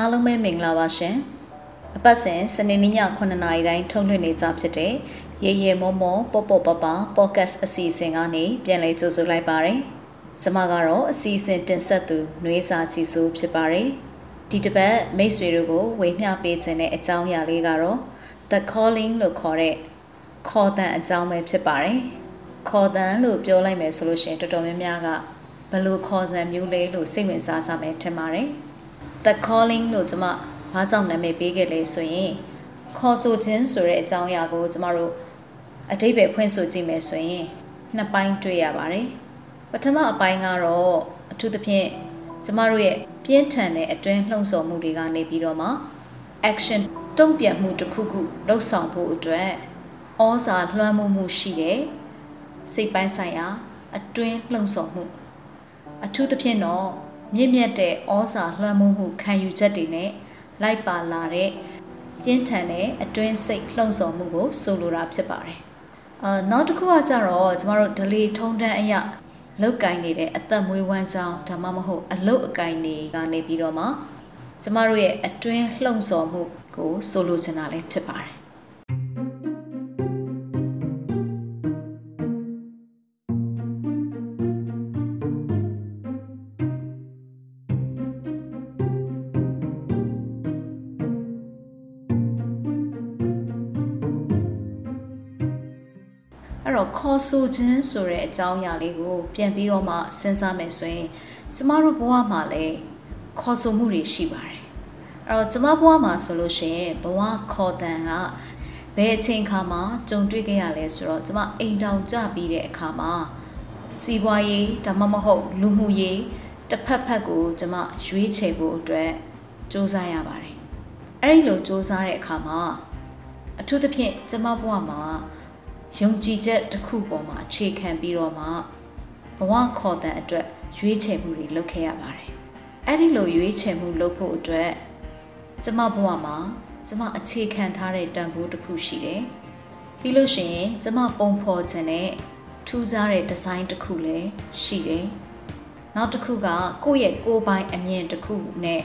အားလုံးပဲမင်္ဂလာပါရှင်အပတ်စဉ်စနေနေ့ည9:00နာရီတိုင်းထုတ်လွှင့်နေကြဖြစ်တဲ့ရေရေမောမောပေါပေါပပပေါ့ကတ်အစီအစဉ်ကနေပြန်လည်ကြိုဆိုလိုက်ပါတယ်ကျမကတော့အစီအစဉ်တင်ဆက်သူနှွေးစာကြည်စိုးဖြစ်ပါတယ်ဒီတစ်ပတ်မိတ်ဆွေတို့ကိုဝေမျှပေးခြင်းတဲ့အကြောင်းအရာလေးကတော့ the calling လို့ခေါ်တဲ့ခေါ်တန်အကြောင်းပဲဖြစ်ပါတယ်ခေါ်တန်လို့ပြောလိုက်မယ်ဆိုလို့ရှိရင်တော်တော်များများကဘယ်လိုခေါ်တန်မျိုးလဲလို့စိတ်ဝင်စားကြမယ်ထင်ပါတယ် the calling လို့ကျွန်မဘာကြောင့်နာမည်ပေးခဲ့လဲဆိုရင်ခေါ်ဆိုခြင်းဆိုတဲ့အကြောင်းအရာကိုကျမတို့အတိတ်ပဲဖွင့်ဆိုကြည့်မယ်ဆိုရင်နှစ်ပိုင်းတွေ့ရပါတယ်ပထမအပိုင်းကတော့အထူးသဖြင့်ကျမတို့ရဲ့ပြင်းထန်တဲ့အတွင်းလှုံ့ဆော်မှုတွေကနေပြီးတော့မှ action တုံ့ပြန်မှုတစ်ခုခုလှုပ်ဆောင်ဖို့အတွက်ဩဇာလွှမ်းမိုးမှုရှိတဲ့စိတ်ပိုင်းဆိုင်ရာ အတွင်းလှုံ့ဆော်မှု အထူးသဖြင့်တော့ မြင့်မြတ်တဲ့ဩဇာလွှမ်းမိုးမှုခံယူချက်တွေနဲ့လိုက်ပါလာတဲ့ပြင်းထန်တဲ့အတွင်းစိတ်လှုံ့ဆော်မှုကိုဆိုလိုတာဖြစ်ပါတယ်။အာနောက်တစ်ခုကကြတော့ကျမတို့ဒလီထုံတန်းအရာလောက်ကင်နေတဲ့အသက်မွေးဝမ်းကြောင်းဒါမှမဟုတ်အလုတ်အကင်တွေကနေပြီးတော့မှကျမတို့ရဲ့အတွင်းလှုံ့ဆော်မှုကိုဆိုလိုချင်တာလည်းဖြစ်ပါတယ် ခေါ်ဆိုခြင်းဆိုတဲ့အကြောင်းအရာလေးကို ပြန်ပြီးတော့မှစဉ်းစားမယ်ဆိုရင်ကျမတို့ဘဝမှာလည်းခေါ်ဆိုမှုတွေရှိပါတယ်အဲ့တော့ကျမဘဝမှာဆိုလို့ရှိရင်ဘဝခေါ်တန်ကဘယ်အချိန်ခါမှာကြုံတွေ့ခဲ့ရလဲဆိုတော့ကျမအိမ်တောင်ကြပြီးတဲ့အခါမှာစီးပွားရေးဒါမှမဟုတ်လူမှုရေးတစ်ဖက်ဖက်ကိုကျမရွေးချယ်ဖို့အတွက်စူးစမ်းရပါတယ်အဲ့ဒီလိုစူးစမ်းတဲ့အခါမှာအထူးသဖြင့်ကျမဘဝမှာ ယုံကြည်ချက်တစ်ခုပေါ်မှာအခြေခံပြီးတော့မှဘဝခေါ်တဲ့အတွက်ရွေးချယ်မှုတွေလုပ်ခဲ့ရပါတယ်။အဲ့ဒီလိုရွေးချယ်မှုလုပ်ဖို့အတွက်ကျမဘဝမှာကျမအခြေခံထားတဲ့တန်ဖိုးတစ်ခုရှိတယ်။ပြီးလို့ရှိရင်ကျမပုံဖော်ခြင်းနဲ့ထူးခြားတဲ့ဒီဇိုင်းတစ်ခုလည်းရှိတယ်။နောက်တစ်ခုကကိုယ့်ရဲ့ကိုယ်ပိုင်အမြင်တစ်ခုနဲ့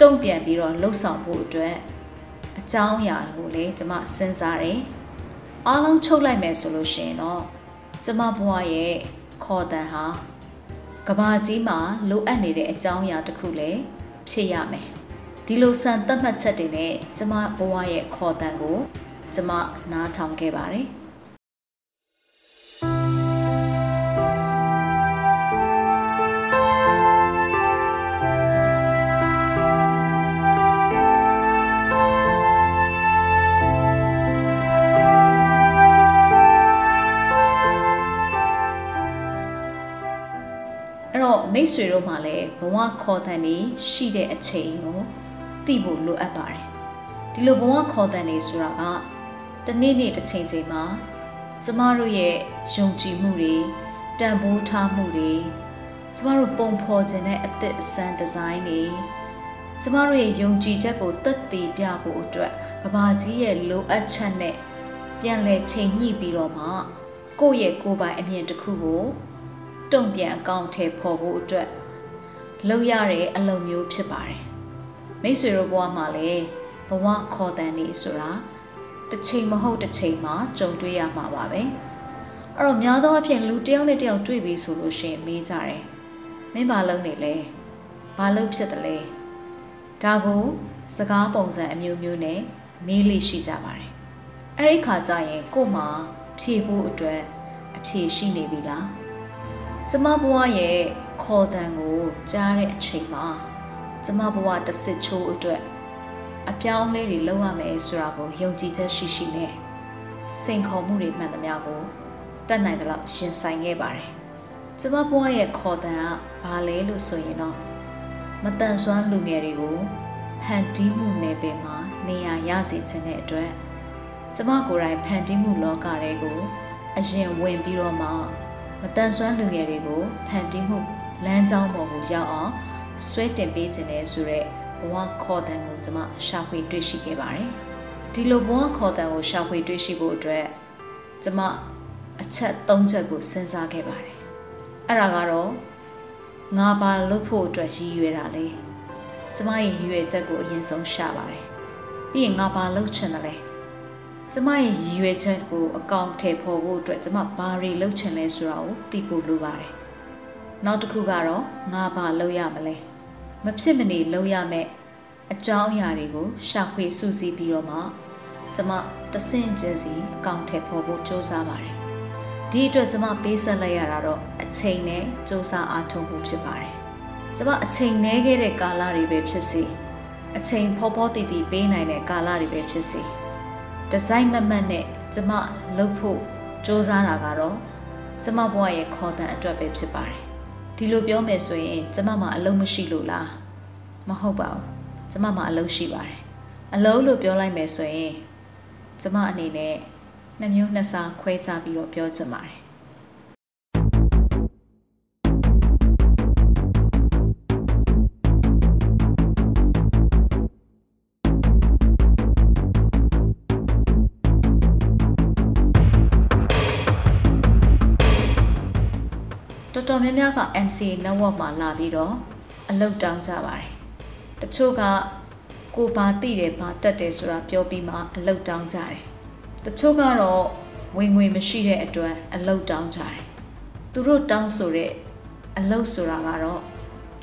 တုံ့ပြန်ပြီးတော့လှုပ်ဆောင်ဖို့အတွက်အကြောင်းအရာကိုလည်းကျမစဉ်းစားတယ်။ အားလုံးချုပ်လိုက်မယ်ဆိုလို့ရှိရင်တော့ကျမဘဝရဲ့ခေါ်တန်ဟာကဘာကြီးမှာလိုအပ်နေတဲ့အကြောင်းအရာတစ်ခုလည်းဖြစ်ရမယ်ဒီလိုစံသတ်မှတ်ချက်တွေနဲ့ကျမဘဝရဲ့ခေါ်တန်ကို ကျမနားထောင်ခဲ့ပါတယ် မိတ်ဆွေတို့မှလည်းဘဝခေါ်တန်နေရှိတဲ့အချိန်ကိုသိဖို့လိုအပ်ပါတယ်ဒီလိုဘဝခေါ်တန်နေဆိုတာကတနေ့နေ့တစ်ချိန်ချိန်မှာကျမတို့ရဲ့ယုံကြည်မှုတွေတန်ဖိုးထားမှုတွေကျမတို့ပုံဖော်ခြင်းတဲ့အသစ်အဆန်းဒီဇိုင်းတွေကျမတို့ရဲ့ယုံကြည်ချက်ကိုသက်သေပြဖို့အတွက်ကဘာကြီးရဲ့လိုအပ်ချက်နဲ့ပြန်လဲချိန်ညှိပြီးတော့မှကိုယ့်ရဲ့ကိုယ်ပိုင်အမြင်တစ်ခုကို တုံ့ပြန်အကောင့်ထဲပေါ်ဖို့အတွက်လုပ်ရတဲ့အလုပ်မျိုးဖြစ်ပါတယ်မိတ်ဆွေတို့ဘဝမှာလည်းဘဝခေါ်တန်နေဆိုတာတစ်ချိန်မဟုတ်တစ်ချိန်မှာကြုံတွေ့ရမှာပါပဲအဲ့တော့များသောအားဖြင့်လူတယောက်နဲ့တယောက်တွေ့ပြီဆိုလို့ရှိရင်မေးကြတယ်မင်းဘာလုပ်နေလဲဘာလုပ်ဖြစ်တယ်လဲဒါကိုစကားပုံစံအမျိုးမျိုးနဲ့မေးလိရှိကြပါတယ်အဲ့ဒီခါကျရင်ကို့မှာဖြေဖို့အတွက်အဖြေရှိနေပြီလား ကျမဘဝရဲ့ခေါ်တန်ကိုကြားတဲ့အချိန်မှာကျမဘဝတစ်စစ်ချိုးအတွက်အပြောင်းလဲတွေလုပ်ရမယ်ဆိုတာကိုယုံကြည်ချက်ရှိရှိနဲ့စိန်ခေါ်မှုတွေမှန်သမျှကိုတတ်နိုင်သလောက်ရင်ဆိုင်ခဲ့ပါတယ်။ကျမဘဝရဲ့ခေါ်တန်ကဘာလဲလို့ဆိုရင်တော့မတန်ဆွမ်းလူငယ်တွေကိုဖန်တီးမှုနယ်ပယ်မှာနေရာရစေခြင်းတဲ့အတွက်ကျမကိုယ်တိုင်ဖန်တီးမှုလောကတွေကိုအရင်ဝင်ပြီးတော့မှ မတန်ဆွမ်းလူငယ်တွေကိုဖန်တီးမှုလမ်းကြောင်းပေါ်ကိုရောက်အောင်ဆွဲတင်ပေးခြင်းနဲ့ဆိုတဲ့ဘဝခေါ်တန်ကိုကျွန်မရှာဖွေတွေ့ရှိခဲ့ပါတယ်။ဒီလိုဘဝခေါ်တန်ကိုရှာဖွေတွေ့ရှိဖို့အတွက်ကျွန်မအချက်၃ချက်ကိုစဉ်းစားခဲ့ပါတယ်။အဲ့ဒါကတော့ငါဘာလုပ်ဖို့အတွက်ရည်ရွယ်တာလဲ။ဘကျမရဲ့ရည်ရွယ်ချက်ကိုအရင်ဆုံးရှာပါတယ်ပြီးရင်ငါဘာလုပ်ချင်တယ်လဲ ကျမရဲ့ရည်ရွယ်ချက်ကိုအကောင့်ထည့်ဖို့အတွက်ကျမဘာတွေလုပ်ချင်လဲဆိုတာကိုသိဖို့လိုပါတယ်။နောက်တစ်ခုကတော့ငါဘာလုပ်ရမလဲ။မဖြစ်မနေလုပ်ရမယ့်အကြောင်းအရာတွေကိုရှာဖွေစူးစီးပြီးတော့မှကျမတဆင့်ချင်းစီအကောင့်ထည့်ဖို့ကိုစူးစမ်းပါတယ်။ဒီအတွက်ကျမပေးဆက်လိုက်ရတာတော့အချိန်နဲ့စူးစမ်းအားထုတ်မှုဖြစ်ပါတယ်။ကျမအချိန်နှဲခဲ့တဲ့ကာလတွေပဲဖြစ်စေအချိန်ဖောဖောတီတီပေးနိုင်တဲ့ကာလတွေပဲဖြစ်စေ။ ဒီဇိုင်းမမတ်နဲ့ကျမလုပ်ဖို့စ조사တာကတော့ကျမဘဝရဲ့ခေါ်တန်အတွက်ပဲဖြစ်ပါတယ်ဒီလိုပြောမယ်ဆိုရင်ကျမမှာအလုံးမရှိလို့လားမဟုတ်ပါဘူးကျမမှာအလုံးရှိပါတယ်အလုံးလို့ပြောလိုက်မယ်ဆိုရင်ကျမအနေနဲ့နှမျိုးနှစ်စားခွဲခြားပြီးတော့ပြောချင်ပါတယ် တော်တော်များများက MC network မှာလာပြီးတော့အလုပ်တောင်းကြပါတယ်။တချို့ကကိုဘာသိတယ်ဘာတက်တယ်ဆိုတာပြောပြီးမှအလုပ်တောင်းကြတယ်။တချို့ကတော့ဝင်ငွေမရှိတဲ့အတွက်အလုပ်တောင်းကြတယ်။သူတို့တောင်းဆိုတဲ့အလုပ်ဆိုတာကတော့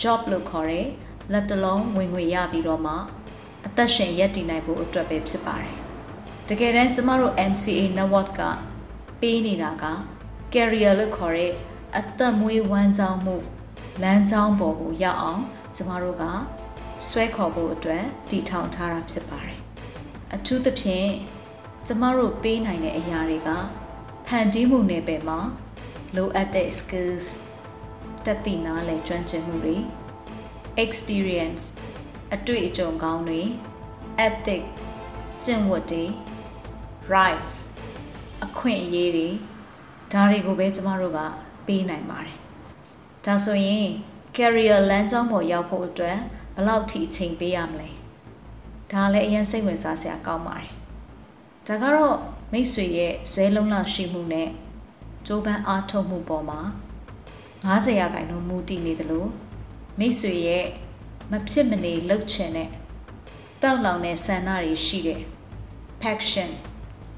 job လို့ခေါ်တဲ့လက်တလုံးဝင်ငွေရပြီးတော့မှအသက်ရှင်ရပ်တည်နိုင်ဖို့အတွက်ပဲဖြစ်ပါတယ်။တကယ်တမ်းကျမတို့ MCA network ကပေးနေတာက career လို့ခေါ်တဲ့ အသက်မွေးဝမ်းကြောင်းမှုလမ်းကြောင်းပေါ်ကိုရောက်အောင်ကျမတို့ကဆွဲခေါ်ဖို့အတွက်တည်ထောင်ထားတာဖြစ်ပါတယ်။အထူးသဖြင့်ကျမတို့ပေးနိုင်တဲ့အရာတွေကဖန်တီးမှုနယ်ပယ်မှာလိုအပ်တဲ့ skills တက်တည်နားလည်ကျွမ်းကျင်မှုတွေ experience အတွေ့အကြုံကောင်းတွေ ethic ကျင့်ဝတ်တွေ rights အခွင့်အရေးတွေဒါတွေကိုပဲကျမတို့က ပေးနိုင်ပါတယ်။ဒါဆိုရင် career လမ်းကြောင်းပေါ်ရောက်ဖို့အတွက်ဘယ်လောက်ထိအချိန်ပေးရမလဲ။ဒါလည်းအရင်စိတ်ဝင်စားစရာကောင်းပါတယ်။ဒါကတော့မိတ်ဆွေရဲ့ဇွဲလုံးလောက်ရှိမှုနဲ့ကြိုးပမ်းအားထုတ်မှုပေါ်မှာ90ရာခိုင်နှုန်းမူတည်နေသလိုမိတ်ဆွေရဲ့မဖြစ်မနေလှုပ်ချင်တဲ့တောက်လောင်တဲ့ဆန္ဒတွေရှိတဲ့ passion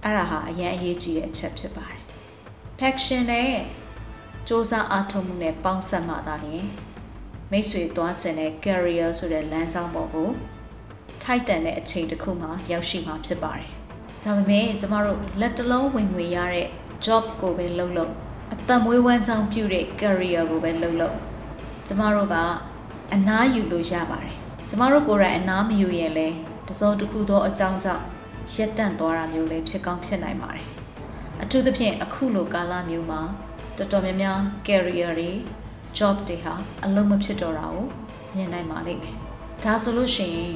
အဲ့ဒါဟာအရင်အရေးကြီးတဲ့အချက်ဖြစ်ပါတယ် passion နဲ့ စ조사အားထုတ်မှုနဲ့ပေါင်းစပ်မှသာလျှင်မိတ်ဆွေသွားကျင်တဲ့ career ဆိုတဲ့လမ်းကြောင်းပေါ်ကိုထိုက်တန်တဲ့အချိန်တစ်ခုမှရောက်ရှိမှာဖြစ်ပါတယ်။ဒါပေမဲ့ကျမတို့လက်တလုံးဝင်ငွေရတဲ့ job ကိုပဲလုပ်လို့အသက်မွေးဝမ်းကြောင်းပြုတဲ့ career ကိုပဲလုပ်လို့ကျမတို့ကအနားယူလို့ရပါတယ်။ကျမတို့ကိုယ်တိုင်အနားမယူရင်လည်းတစုံတစ်ခုသောအကြောင်းကြောင့်ရက်တန့်သွားတာမျိုးလည်းဖြစ်ကောင်းဖြစ်နိုင်ပါတယ်။အထူးသဖြင့်အခုလိုကာလမျိုးမှာ တော်တော်များများ career တွေ job တွေဟာအလုံးမဖြစ်တော့တာကိုမြင်နိုင်ပါလိမ့်မယ်။ဒါဆိုလို့ရှိရင်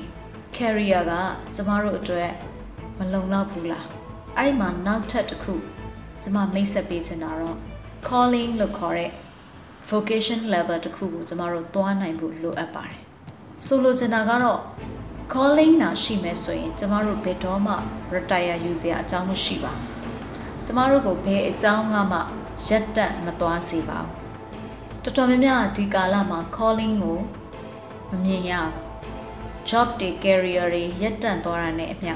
career ကကျမတို့အတွက်မလုံလောက်ဘူးလား။အဲ့ဒီမှာနောက်ထပ်တစ်ခုကျမမိတ်ဆက်ပေးချင်တာတော့ calling လို့ခေါ်တဲ့ vocation level တစ်ခုကိုကျမတို့သွားနိုင်ဖို့လိုအပ်ပါတယ်။ဆိုလိုချင်တာကတော့ calling နာရှိမယ်ဆိုရင်ကျမတို့ဘယ်တော့မှ retire ယူစရာအကြောင်းမရှိပါဘူး။ကျမတို့ကိုဘယ်အကြောင်းကမှ ရက်တက်မသွားစေပါဘူးတော်တော်များများဒီကာလမှာ calling ကိုမမြင်ရဘူး job တွေ career တွေရက်တန့်သွားတာနဲ့အမျှ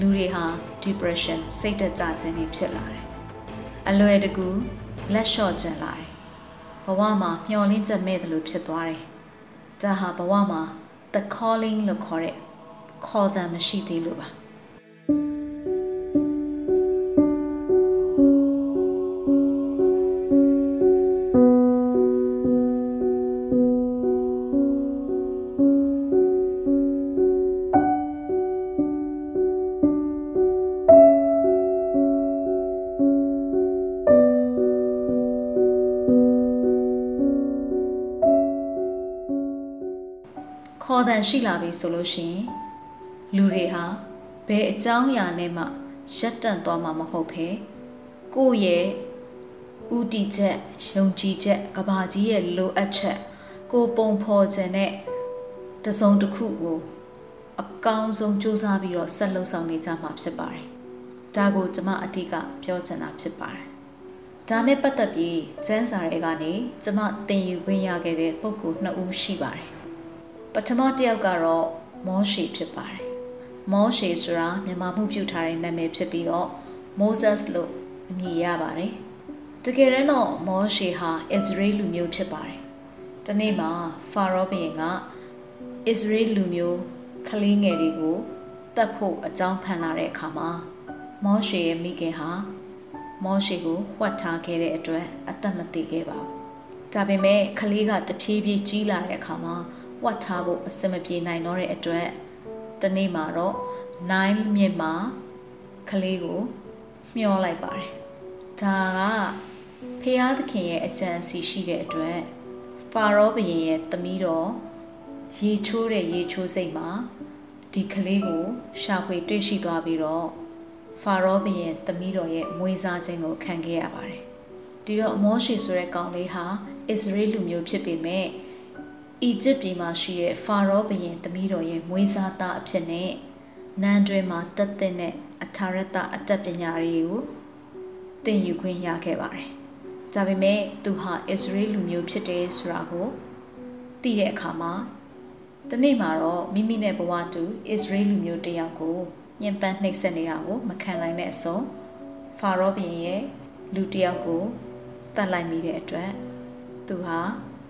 လူတွေဟာ depression စိတ်တကြခြင်းတွေဖြစ်လာတယ်အလွယ်တကူလက်လျှော့ကျန်လာတယ်ဘဝမှာမျောလင်းချက်မဲ့တယ်လို့ဖြစ်သွားတယ်ဒါဟာဘဝမှာ the calling လို့ခေါ်တဲ့ခေါ်တဲ့မရှိသေးလို့ပါ န်ရှိလာပြီဆိုလို့ရှိရင်လူတွေဟာဘယ်အကြောင်းအရာနဲ့မှရက်တန့်သွားမှာမဟုတ်ဘဲကိုယ့်ရဲ့ဥတီချက်ယုံကြည်ချက်ကဘာကြီးရဲ့လိုအပ်ချက် ကိုပုံဖော်ခြင်းနဲ့တစုံတစ်ခုကိုအကောင်းဆုံးစူးစမ်းပြီးတော့ဆက်လုပ်ဆောင်နေကြမှာဖြစ်ပါတယ်။ဒါကိုကျမအတိကပြောချင်တာဖြစ်ပါတယ်။ဒါနဲ့ပတ်သက်ပြီးကျန်းစာရဲကနေကျမသင်ယူခွင့်ရခဲ့တဲ့ပုံကူနှစ်ဦးရှိပါတယ်။ပ ထမတစ်ယောက်ကတော့မောရှေဖြစ်ပါတယ်မောရှေဆိုတာမြန်မာမှုပြုထားတဲ့နာမည်ဖြစ်ပြီးတော့ Moses လို့အမည်ရပါတယ်တကယ်တော့မောရှေဟာ Israel လူမျိုးဖြစ်ပါတယ်ဒီနေ့မှာဖာရောဘုရင်က Israel လူမျိုးကလေးငယ်တွေကိုတတ်ဖို့အကြောင်းဖန်လာတဲ့အခါမှာမောရှေရဲ့မိခင်ဟာမောရှေကိုဝှက်ထားခဲ့တဲ့အတွက်အသက်မသေခဲ့ပါဘူး။ဒါပေမဲ့ကလေးကတဖြည်းဖြည်းကြီးလာတဲ့အခါမှာ ဝှက်ထားဖို့အဆင်မပြေနိုင်တော့တဲ့အတွက်တနေ့မှာတော့နိုင်မြစ်မှာကလေးကိုမျောလိုက်ပါတယ်။ဒါကဖျားသခင်ရဲ့အကြံစီရှိတဲ့အတွက်ဖာရောဘုရင်ရဲ့သမီးတော်ရေချိုးတဲ့ရေချိုးစိတ်မှာဒီကလေးကိုရှာဖွေတွေ့ရှိသွားပြီးတော့ဖာရောဘုရင်သမီးတော်ရဲ့မွေးစားခြင်းကိုခံခဲ့ရပါတယ်။ဒီတော့မောရှေဆိုတဲ့ကောင်လေးဟာအစ္စရေးလူမျိုးဖြစ်ပေမဲ့ အီဂျစ်ပြည်မှာရှိတဲ့ဖာရောဘုရင်သမီးတော်ရဲ့မွေးစားသားအဖြစ်နဲ့နန်းတွင်မှာတက်တဲ့အထာရတအတတ်ပညာတွေကိုသင်ယူခွင့်ရခဲ့ပါတယ်။ဒါပေမဲ့သူဟာအစ္စရေးလူမျိုးဖြစ်တယ်ဆိုတာကိုသိတဲ့အခါမှာတနေ့မှာတော့မိမိနဲ့ဘဝတူအစ္စရေးလူမျိုးတယောက်ကိုညှဉ်းပန်းနှိပ်စက်နေတာကိုမခံနိုင်တဲ့အဆုံးဖာရောဘုရင်ရဲ့လူတယောက်ကိုတတ်လိုက်မိတဲ့အတွက်သူဟာ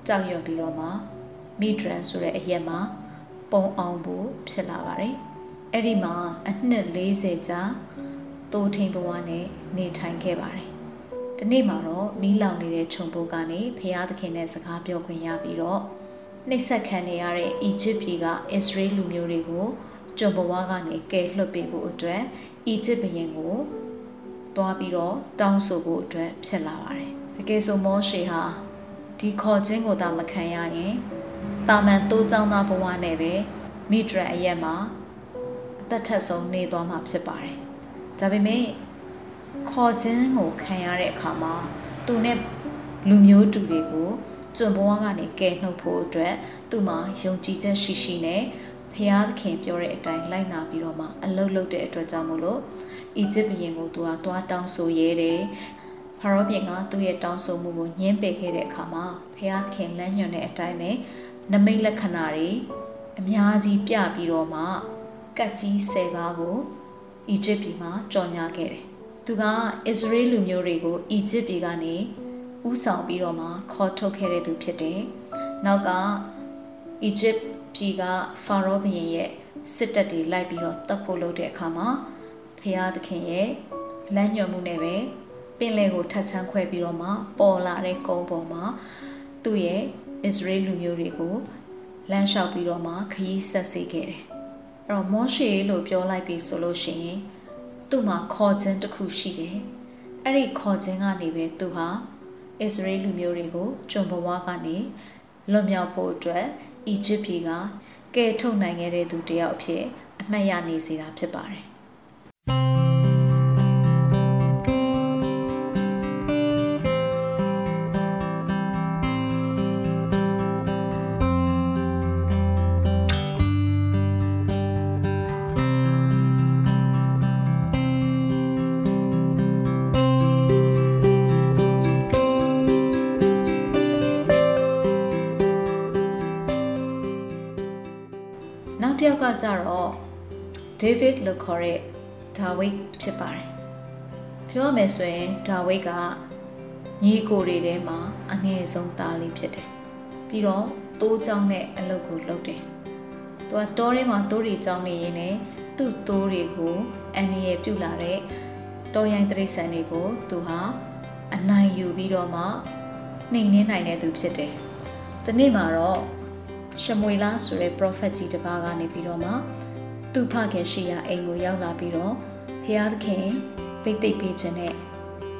ကြောက်ရွံ့ပြီးတော့မှ မိဒရန်ဆိုတဲ့အရက်မှာပုံအောင်ဖို့ဖြစ်လာပါတယ်။အဲ့ဒီမှာအနှစ်40ကြာတိုးထင်းဘဝနဲ့နေထိုင်ခဲ့ပါတယ်။ဒီနေ့မှာတော့မီးလောင်နေတဲ့ခြုံပုတ်ကနေဖျားသခင်နဲ့စကားပြောခွင့်ရပြီးတော့နှိပ်စက်ခံနေရတဲ့အီဂျစ်ပြည်ကအစ္စရေးလူမျိုးတွေကိုကျုံဘဝကနေကယ်လွှတ်ပေးဖို့အတွက်အီဂျစ်ဘုရင်ကိုတွားပြီးတော့တောင်းဆိုဖို့အတွက်ဖြစ်လာပါတယ်။တကယ်ဆိုမောရှေဟာဒီခေါ်ခြင်းကိုသာမခံရရင် တာမန်တိုးကြောင်းသားဘဝနဲ့ပဲမိဒရန်အရက်မှာအသက်ထက်ဆုံးနေသွားမှာဖြစ်ပါတယ်။ဒါပေမဲ့ခေါ်ခြင်းကိုခံရတဲ့အခါမှာသူနဲ့လူမျိုးတူတွေကိုကျွံဘဝကနေကယ်နှုတ်ဖို့အတွက်သူ့မှာယုံကြည်ချက်ရှိရှိနဲ့ဖျားသခင်ပြောတဲ့အတိုင်းလိုက်နာပြီးတော့မှအလုတ်လုတ်တဲ့အတွက်ကြောင့်မို့လို့အီဂျစ်ဘုရင်ကိုသူကသွားတောင်းဆိုရဲတယ်ဖာရောဘုရင်ကသူ့ရဲ့တောင်းဆိုမှုကိုညှင်းပယ်ခဲ့တဲ့အခါမှာဖျားသခင်လမ်းညွှန်တဲ့အတိုင်းပဲ နမိတ်လက္ခဏာတွေအများကြီးပြပြီးတော့မှကတ်ကြီး၁၀ပါးကိုအီဂျစ်ပြည်မှာကြော်ညာခဲ့တယ်။သူကအစ္စရေးလူမျိုးတွေကိုအီဂျစ်ပြည်ကနေဥဆောင်ပြီးတော့မှခေါ်ထုတ်ခဲ့တဲ့သူဖြစ်တယ်။နောက်ကအီဂျစ်ပြည်ကဖာရောဘုရင်ရဲ့စစ်တပ်တွေလိုက်ပြီးတော့တပ်ဖို့လုပ်တဲ့အခါမှာဖျားသခင်ရဲ့လမ်းညွှန်မှုနဲ့ပဲပင်လယ်ကိုထတ်ချမ်းခွဲပြီးတော့မှပေါ်လာတဲ့ကုန်းပေါ်မှာသူ့ရဲ့ အစ္စရေးလူမျိုးတွေကိုလမ်းလျှောက်ပြီးတော့မှခရီးဆက်စေခဲ့တယ်။အဲ့တော့မောရှေလို့ပြောလိုက်ပြီဆိုလို့ရှိရင်သူ့မှာခေါ်ခြင်းတစ်ခုရှိတယ်။အဲ့ဒီခေါ်ခြင်းကနေပဲသူဟာအစ္စရေးလူမျိုးတွေကိုကျွန်ဘဝကနေလွတ်မြောက်ဖို့အတွက်အီဂျစ်ပြည်ကကယ်ထုတ်နိုင်ခဲ့တဲ့သူတယောက်အဖြစ်အမှတ်ရနေစေတာဖြစ်ပါတယ်။ တစ်ယောက်ကကြတော့ David လို့ခေါ်တဲ့ဒါဝိဒ်ဖြစ်ပါတယ်။ပြောရမယ်ဆိုရင်ဒါဝိဒ်ကညီကိုတွေထဲမှာအငယ်ဆုံးသားလေးဖြစ်တယ်။ပြီးတော့တိုးချောင်းနဲ့အလုပ်ကိုလုပ်တယ်။သူကတောထဲမှာတိုးတွေကြောင်းနေရင်းနဲ့သူ့တိုးတွေကိုအန်နီရဲ့ပြုတ်လာတဲ့တောရိုင်းတရိษံတွေကို သူဟာအနိုင်ယူပြီးတော့မှနှိမ်နှင်းနိုင်တဲ့သူဖြစ်တယ်။ဒီနေ့မှာတော့ ရှမွေလာဆိုတဲ့ prophet ကြီးတစ်ပါးကနေပြီးတော့မှသူ့ဖခင်ရှိရာအိမ်ကိုရောက်လာပြီးတော့ဖျားသခင်ပိတ်သိပ်ပေးခြင်းနဲ့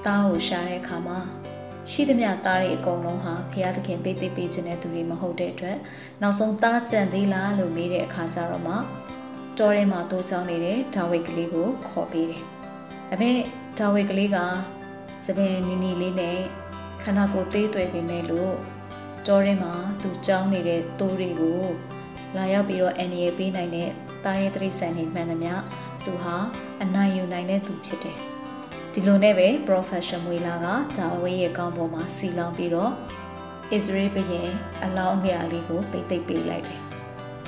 တားကိုရှာတဲ့အခါမှာရှိသမျှသားတွေအကုန်လုံးဟာဖျားသခင်ပိတ်သိပ်ပေးခြင်းတဲ့သူတွေမဟုတ်တဲ့အတွက်နောက်ဆုံးသားကြံသေးလားလို့မေးတဲ့အခါကျတော့မှတော်ထဲမှာတိုးချောင်းနေတဲ့ဒါဝိတ်ကလေးကိုခေါ်ပေးတယ်။ဒါပေမဲ့ဒါဝိတ်ကလေးကစပင်နီနီလေးနဲ့ခန္ဓာကိုယ်သေးသွယ်ပေမဲ့လို့ တောထဲမှာသူကြောင်းနေတဲ့တိုးတွေကိုလာရောက်ပြီးတော့အန်ရီပေးနိုင်တဲ့တာရဲတရိษံနေမှန်သမျှသူဟာအနိုင်ယူနိုင်တဲ့သူဖြစ်တယ်။ဒီလိုနဲ့ပဲ profession မွေလာကဒါဝေးရဲ့ကောင်းပေါ်မှာစီလောင်ပြီးတော့ Israel ဘုရင်အလောင်းအငယ်လေးကိုပိတ်သိပ်ပေးလိုက်တယ်။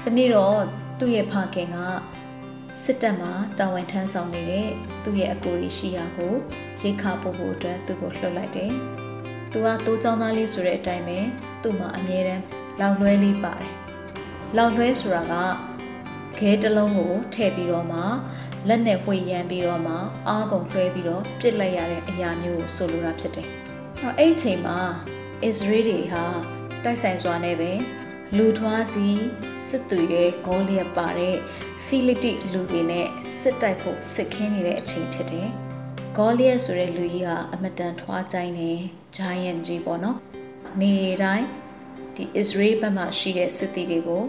။ဒီနေ့တော့သူ့ရဲ့ဖခင်ကစစ်တပ်မှာတာဝန်ထမ်းဆောင်နေတဲ့သူ့ရဲ့အကိုကြီးရှိရာကိုရိတ်ခါပို့ဖို့အတွက်သူ့ကိုလှုပ်လိုက်တယ်။ သူကတိုးချောင်းသားလေးဆိုတဲ့အတိုင်းပဲသူ့မှာအမြဲတမ်းလောက်လွဲလေးပါတယ်။လောက်လွဲဆိုတာကခဲတစ်လုံးကိုထည့်ပြီးတော့မှလက်နဲ့ဝှေ့ရမ်းပြီးတော့မှအားကုန်လွှဲပြီးတော့ပြစ်လိုက်ရတဲ့အရာမျိုးကိုဆိုလိုတာဖြစ်တယ်။အဲ့အဲ့အချိန်မှာ Israel တွေဟာတိုက်ဆိုင်စွာနဲ့ပဲလူထွားကြီးစစ်သူရဲ့ဂေါလျက်ပါတဲ့ဖိလိတိလူတွေနဲ့စစ်တိုက်ဖို့စစ်ခင်းနေတဲ့အချိန်ဖြစ်တယ်။ဂေါလျက်ဆိုတဲ့လူကြီးဟာအမတန်ထွားကြိုင်းနေ giant ကြီးပေါ့နော်။နေတိုင်းဒီ Israel ဘက်မှာရှိတဲ့စစ်သည်တွေကို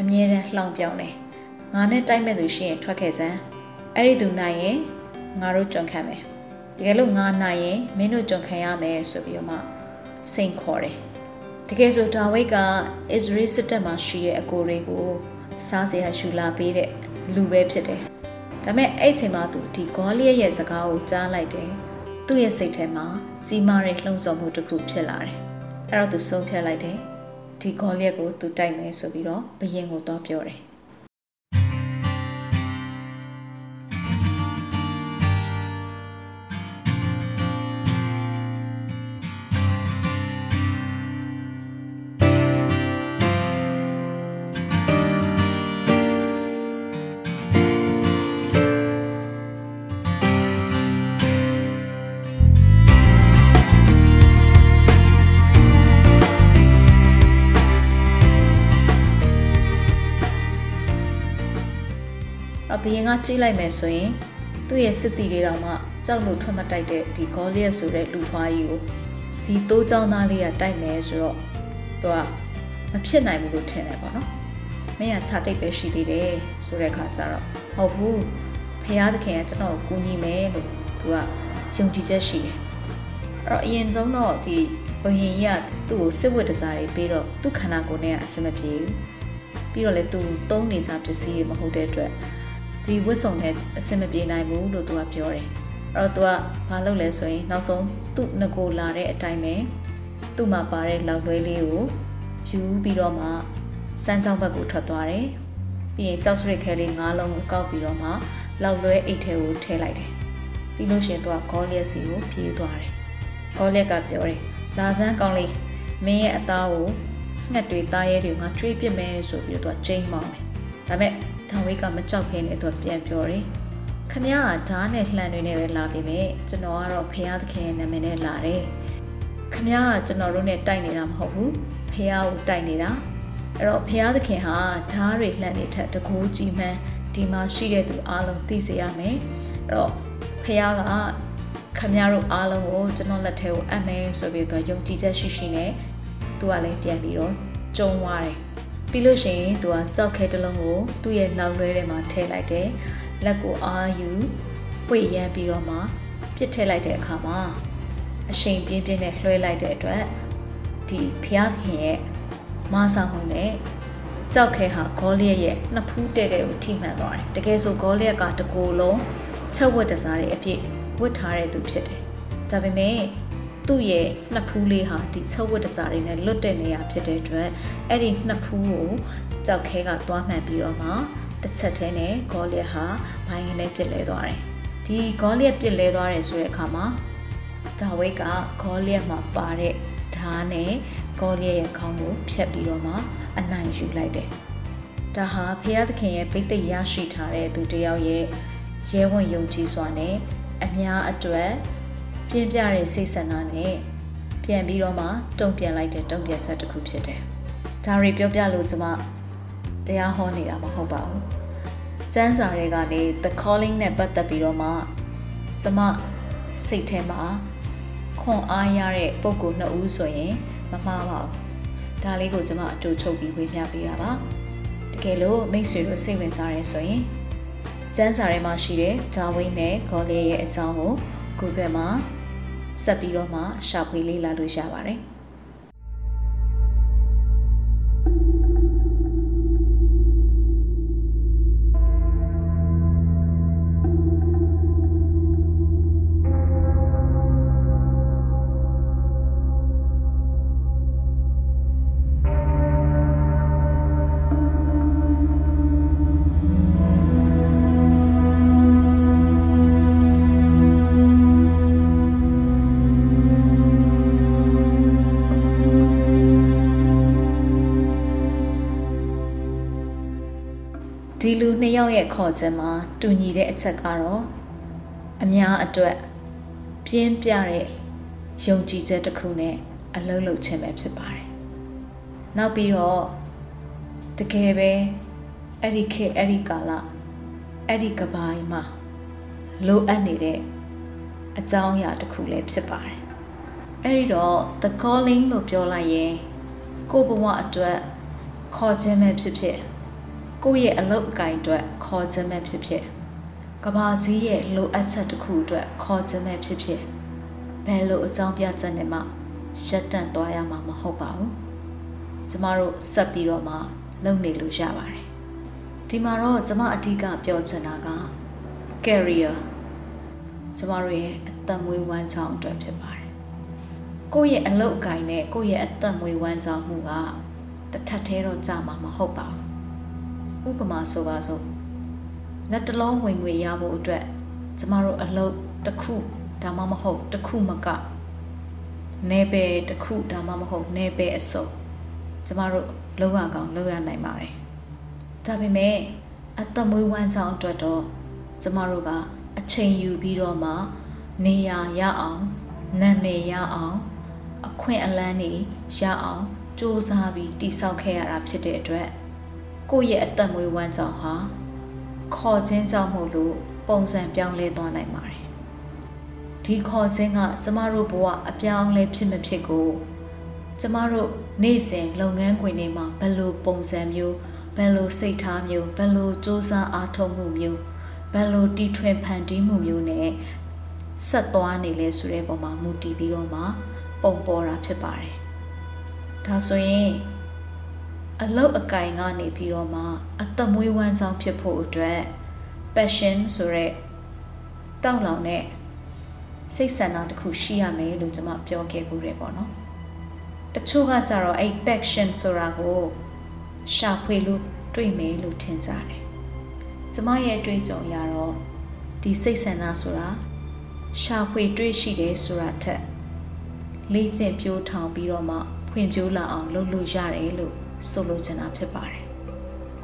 အမြဲတမ်းလှောင်ပြောင်းတယ်။ငါနဲ့တိုက်မဲ့သူရှိရင်ထွက်ခဲ့စမ်း။အဲ့ဒီသူနိုင်ရင်ငါတို့ကြုံခံမယ်။တကယ်လို့ငါနိုင်ရင်မင်းတို့ကြုံခံရမယ်ဆိုပြီးတော့မှစိန်ခေါ်တယ်။တကယ်ဆိုဒါဝိတ်ကအစ္စရေးစစ်တပ်မှာရှိတဲ့အကိုတွေကိုစားစရာယူလာပေးတဲ့လူပဲဖြစ်တယ်။ဒါပေမဲ့အဲ့ချိန်မှာသူဒီဂေါလိယရဲ့စကားကိုကြားလိုက်တယ်။သူ့ရဲ့စိတ်ထဲမှာ ကြီးမားတဲ့လှုံ့ဆော်မှုတစ်ခုဖြစ်လာတယ်။အဲ့တော့သူဆုံးဖြတ်လိုက်တယ်။ဒီဂေါလိယကိုသူတိုက်မယ်ဆိုပြီးတော့ဘယင်ကိုတော့ပြောတယ် ကကြိတ်လိုက်မယ်ဆိုရင်သူ့ရဲ့စစ်တီတွေတော့မှကြောက်လို့ထွက်မတိုက်တဲ့ဒီဂေါလီယက်ဆိုတဲ့လူထွားကြီးကိုဒီတိုးချောင်းသားလေးကတိုက်မယ်ဆိုတော့သူကမဖြစ်နိုင်ဘူးလို့ထင်တယ်ပေါ့နော်မင်းကခြာတိတ်ပဲရှိသေးတယ်ဆိုတဲ့ခါကျတော့ဟုတ်ဘူးဖះသခင်ကကျွန်တော်ကိုကူညီမယ်လို့သူကယုံကြည်ချက်ရှိတယ်အဲ့တော့အရင်ဆုံးတော့ဒီဘယင်ကြီးကသူ့ကိုစစ်ဝတ်တစားတွေပြီးတော့သူ့ခန္ဓာကိုယ်နဲ့အဆင်မပြေဘူးပြီးတော့လေသူတုံးနေကြပစ္စည်းတွေမဟုတ်တဲ့အတွက် ဒီဝတ်စုံနဲ့အဆင်မပြေနိုင်ဘူးလို့သူကပြောတယ်အဲ့တော့သူကဘာလုပ်လဲဆိုရင်နောက်ဆုံးသူ့ငကိုလာတဲ့အတိုင်းပဲသူ့မှာပါတဲ့လောက်လွဲလေးကိုယူပြီးတော့မှစမ်းကြောင်းဘက်ကိုထွက်သွားတယ်ပြီးရင်ကြောက်စရစ်ခဲလေး၅လုံးကိုကောက်ပြီးတော့မှလောက်လွဲအိတ်ထဲကိုထည့်လိုက်တယ်ပြီးလို့ရှိရင်သူကဂေါလျက်စီကိုပြေးသွားတယ်ဂေါလျက်ကပြောတယ်လာစမ်းကောင်းလေးမင်းရဲ့အသားကိုငှက်တွေသားရဲတွေငါကျွေးပစ်မယ်ဆိုပြီးတော့သူကချိန်မောင်းတယ်ဒါပေမဲ့ ဒါဝိတ်ကမကြောက်ဖ ೇನೆ သူပြန်ပြောတယ်ခမရကဓားနဲ့လှန်တွေနဲ့ပဲလာပြီပဲကျွန်တော်ကတော့ဖះသခင်ရဲ့နာမည်နဲ့လာတယ်ခမရကကျွန်တော်တို့နဲ့တိုက်နေတာမဟုတ်ဘူးဖះကိုတိုက်နေတာအဲ့တော့ဖះသခင်ဟာဓားတွေလှန်နေထက်တကိုးကြီးမှန်းဒီမှာရှိတဲ့သူအားလုံးသိစေရမယ်အဲ့တော့ဖះကခမရတို့အားလုံးကိုကျွန်တော်လက်ထဲကိုအပ်မယ်ဆိုပြီးတော့ယုံကြည်ချက်ရှိရှိနဲ့သူကလည်းပြန်ပြီးတော့ကြုံသွားတယ် ပြီးလို့ရှိရင်သူကကြောက်ခဲတစ်လုံးကိုသူ့ရဲ့လောက်လွဲထဲမှာထည့်လိုက်တယ်လက်ကိုအာယူပွေရမ်းပြီးတော့မှပြစ်ထည့်လိုက်တဲ့အခါမှာအရှိန်ပြင်းပြင်းနဲ့လွှဲလိုက်တဲ့အတွက်ဒီဖျားခင်ရဲ့မဆောင်မှုနဲ့ကြောက်ခဲဟာဂေါလီယက်ရဲ့နှစ်ဖူးတဲ့တဲ့ကိုထိမှန်သွားတယ်တကယ်ဆိုဂေါလီယက်ကတကိုယ်လုံးချက်ဝတ်တစားတွေအပြည့်ဝတ်ထားတဲ့သူဖြစ်တယ်ဒါပေမဲ့ သူ့ရဲ့နှစ်ဖူးလေးဟာဒီချုပ်ဝတ်တစားတွေနဲ့လွတ်တဲ့နေရာဖြစ်တဲ့အတွက်အဲ့ဒီနှစ်ဖူးကိုကြောက်ခဲကသွားမှန်ပြီးတော့မှတစ်ချက်တည်းနဲ့ဂေါလျက်ဟာဘိုင်းနဲ့ပြစ်လဲသွားတယ်။ဒီဂေါလျက်ပြစ်လဲသွားတယ်ဆိုတဲ့အခါမှာဒါဝိတ်ကဂေါလျက်မှာပါတဲ့ဓားနဲ့ဂေါလျက်ရဲ့ခေါင်းကိုဖြတ်ပြီးတော့မှအနိုင်ယူလိုက်တယ်။ဒါဟာဖရာသခင်ရဲ့ပိတ်သိက်ရရှိထားတဲ့သူတယောက်ရဲ့ရဲဝံ့ယုံကြည်စွာနဲ့အများအတွက် ပြင်းပြတဲ့စိတ်ဆန္ဒနဲ့ပြန်ပြီးတော့မှတုံ့ပြန်လိုက်တဲ့တုံ့ပြန်ချက်တစ်ခုဖြစ်တယ်။ဒါတွေပြောပြလို့ကျွန်မတရားဟောနေတာမဟုတ်ပါဘူး။ကျမ်းစာတွေကနေ the calling နဲ့ပတ်သက်ပြီးတော့မှကျွန်မစိတ်ထဲမှာခွန်အားရတဲ့ပုံကိုနှစ်ဦးဆိုရင်မမှားပါဘူး။ဒါလေးကိုကျွန်မအတူချုပ်ပြီးဝေမျှပေးတာပါ။တကယ်လို့မိတ်ဆွေတို့စိတ်ဝင်စားရဲဆိုရင်ကျမ်းစာထဲမှာရှိတဲ့ဂျာဝိန်းနဲ့ဂေါ်လီရဲ့အကြောင်းကို Google မှာ ဆက်ပြီးတော့မှရှာဖွေလေ့လာလို့ရပါတယ်။ ရဲ့ခေါ်ချက်မှာတူညီတဲ့အချက်ကတော့အများအတွက်ပြင်းပြတဲ့ယုံကြည်ချက်တစ်ခုနဲ့အလုံးလုံးခြင်းပဲဖြစ်ပါတယ်။နောက်ပြီးတော့တကယ်ပဲအဲ့ဒီခေတ်အဲ့ဒီကာလအဲ့ဒီကပိုင်းမှာလိုအပ်နေတဲ့အကြောင်းအရာတစ်ခုလည်းဖြစ်ပါတယ်။အဲ့ဒီတော့ the calling လို့ပြောလိုက်ရင်ကိုယ့်ဘဝအတွက်ခေါ်ခြင်းပဲဖြစ်ဖြစ် ကိုယ့်ရဲ့အလုပ်အကင်အတွက်ခေါ်ခြင်းပဲဖြစ်ဖြစ်ကဘာကြီးရဲ့လိုအပ်ချက်တစ်ခုအတွက်ခေါ်ခြင်းပဲဖြစ်ဖြစ်ဘယ်လိုအကြောင်းပြချက်နဲ့မှရက်တန့်သွားရမှာမဟုတ်ပါဘူးကျမတို့ဆက်ပြီးတော့မှလုပ်နေလို့ရပါတယ်ဒီမှာတော့ကျမအဓိကပြောချင်တာက career ကျမတို့ရဲ့အသက်မွေးဝမ်းကြောင်းအတွက်ဖြစ်ပါတယ်ကိုယ့်ရဲ့အလုပ်အကင်နဲ့ကိုယ့်ရဲ့အသက်မွေးဝမ်းကြောင်းမှုကတစ်ထပ်သေးတော့ကြာမှာမဟုတ်ပါဘူး ဥပမာဆိုပါစို့လက်တလုံးဝင်ငွေရဖို့အတွက်ကျမတို့အလုပ်တစ်ခုဒါမှမဟုတ်တစ်ခုမကနေပယ်တစ်ခုဒါမှမဟုတ်နေပယ်အစုံကျမတို့လောက်ရကောင်လောက်ရနိုင်ပါတယ်ဒါပေမဲ့အသက်မွေးဝမ်းကြောင်းအတွက်တော့ကျမတို့ကအချိန်ယူပြီးတော့မှနေရာရအောင်နာမည်ရအောင်အခွင့်အလန်းတွေရအောင်စ조사ပြီးတိဆောက်ခဲ့ရတာဖြစ်တဲ့အတွက် ကိုယ့်ရဲ့အသက်မွေးဝမ်းကြောင်းဟာခေါ်ခြင်းကြောင့်မို့လို့ပုံစံပြောင်းလဲသွားနိုင်ပါတယ်ဒီခေါ်ခြင်းကကျမတို့ဘဝအပြောင်းလဲဖြစ်မဖြစ်ကိုကျမတို့နေ့စဉ်လုပ်ငန်းခွင်တွေမှာဘယ်လိုပုံစံမျိုးဘယ်လိုစိတ်ထားမျိုးဘယ်လိုစူးစမ်းအားထုတ်မှုမျိုးဘယ်လိုတီထွင်ဖန်တီးမှုမျိုးနဲ့ဆက်သွားနေလဲဆိုတဲ့ပုံမှာမူတည်ပြီးတော့မှပုံပေါ်တာဖြစ်ပါတယ်။ဒါဆိုရင် အလုတ်အကင်ကနေပြီးတော့မှအသက်မွေးဝမ်းကြောင်းဖြစ်ဖို့အတွက် passion ဆိုတဲ့တောက်လောင်တဲ့စိတ်ဆန္ဒတစ်ခုရှိရမယ်လို့ကျွန်မပြောခဲ့ဘူးတယ်ပေါ့နော်တချို့ကကြတော့အဲ့ passion ဆိုတာကိုရှာဖွေလို့တွေ့မယ်လို့ထင်ကြတယ်ကျမရဲ့အတွေ့အကြုံရတော့ဒီစိတ်ဆန္ဒဆိုတာရှာဖွေတွေ့ရှိတယ်ဆိုတာထက်လေ့ကျင့်ပြိုးထောင်ပြီးတော့မှဖွင့်ပြိုးလာအောင်လုပ်လို့ရတယ်လို့ ဆိုလိုချင်တာဖြစ်ပါတယ်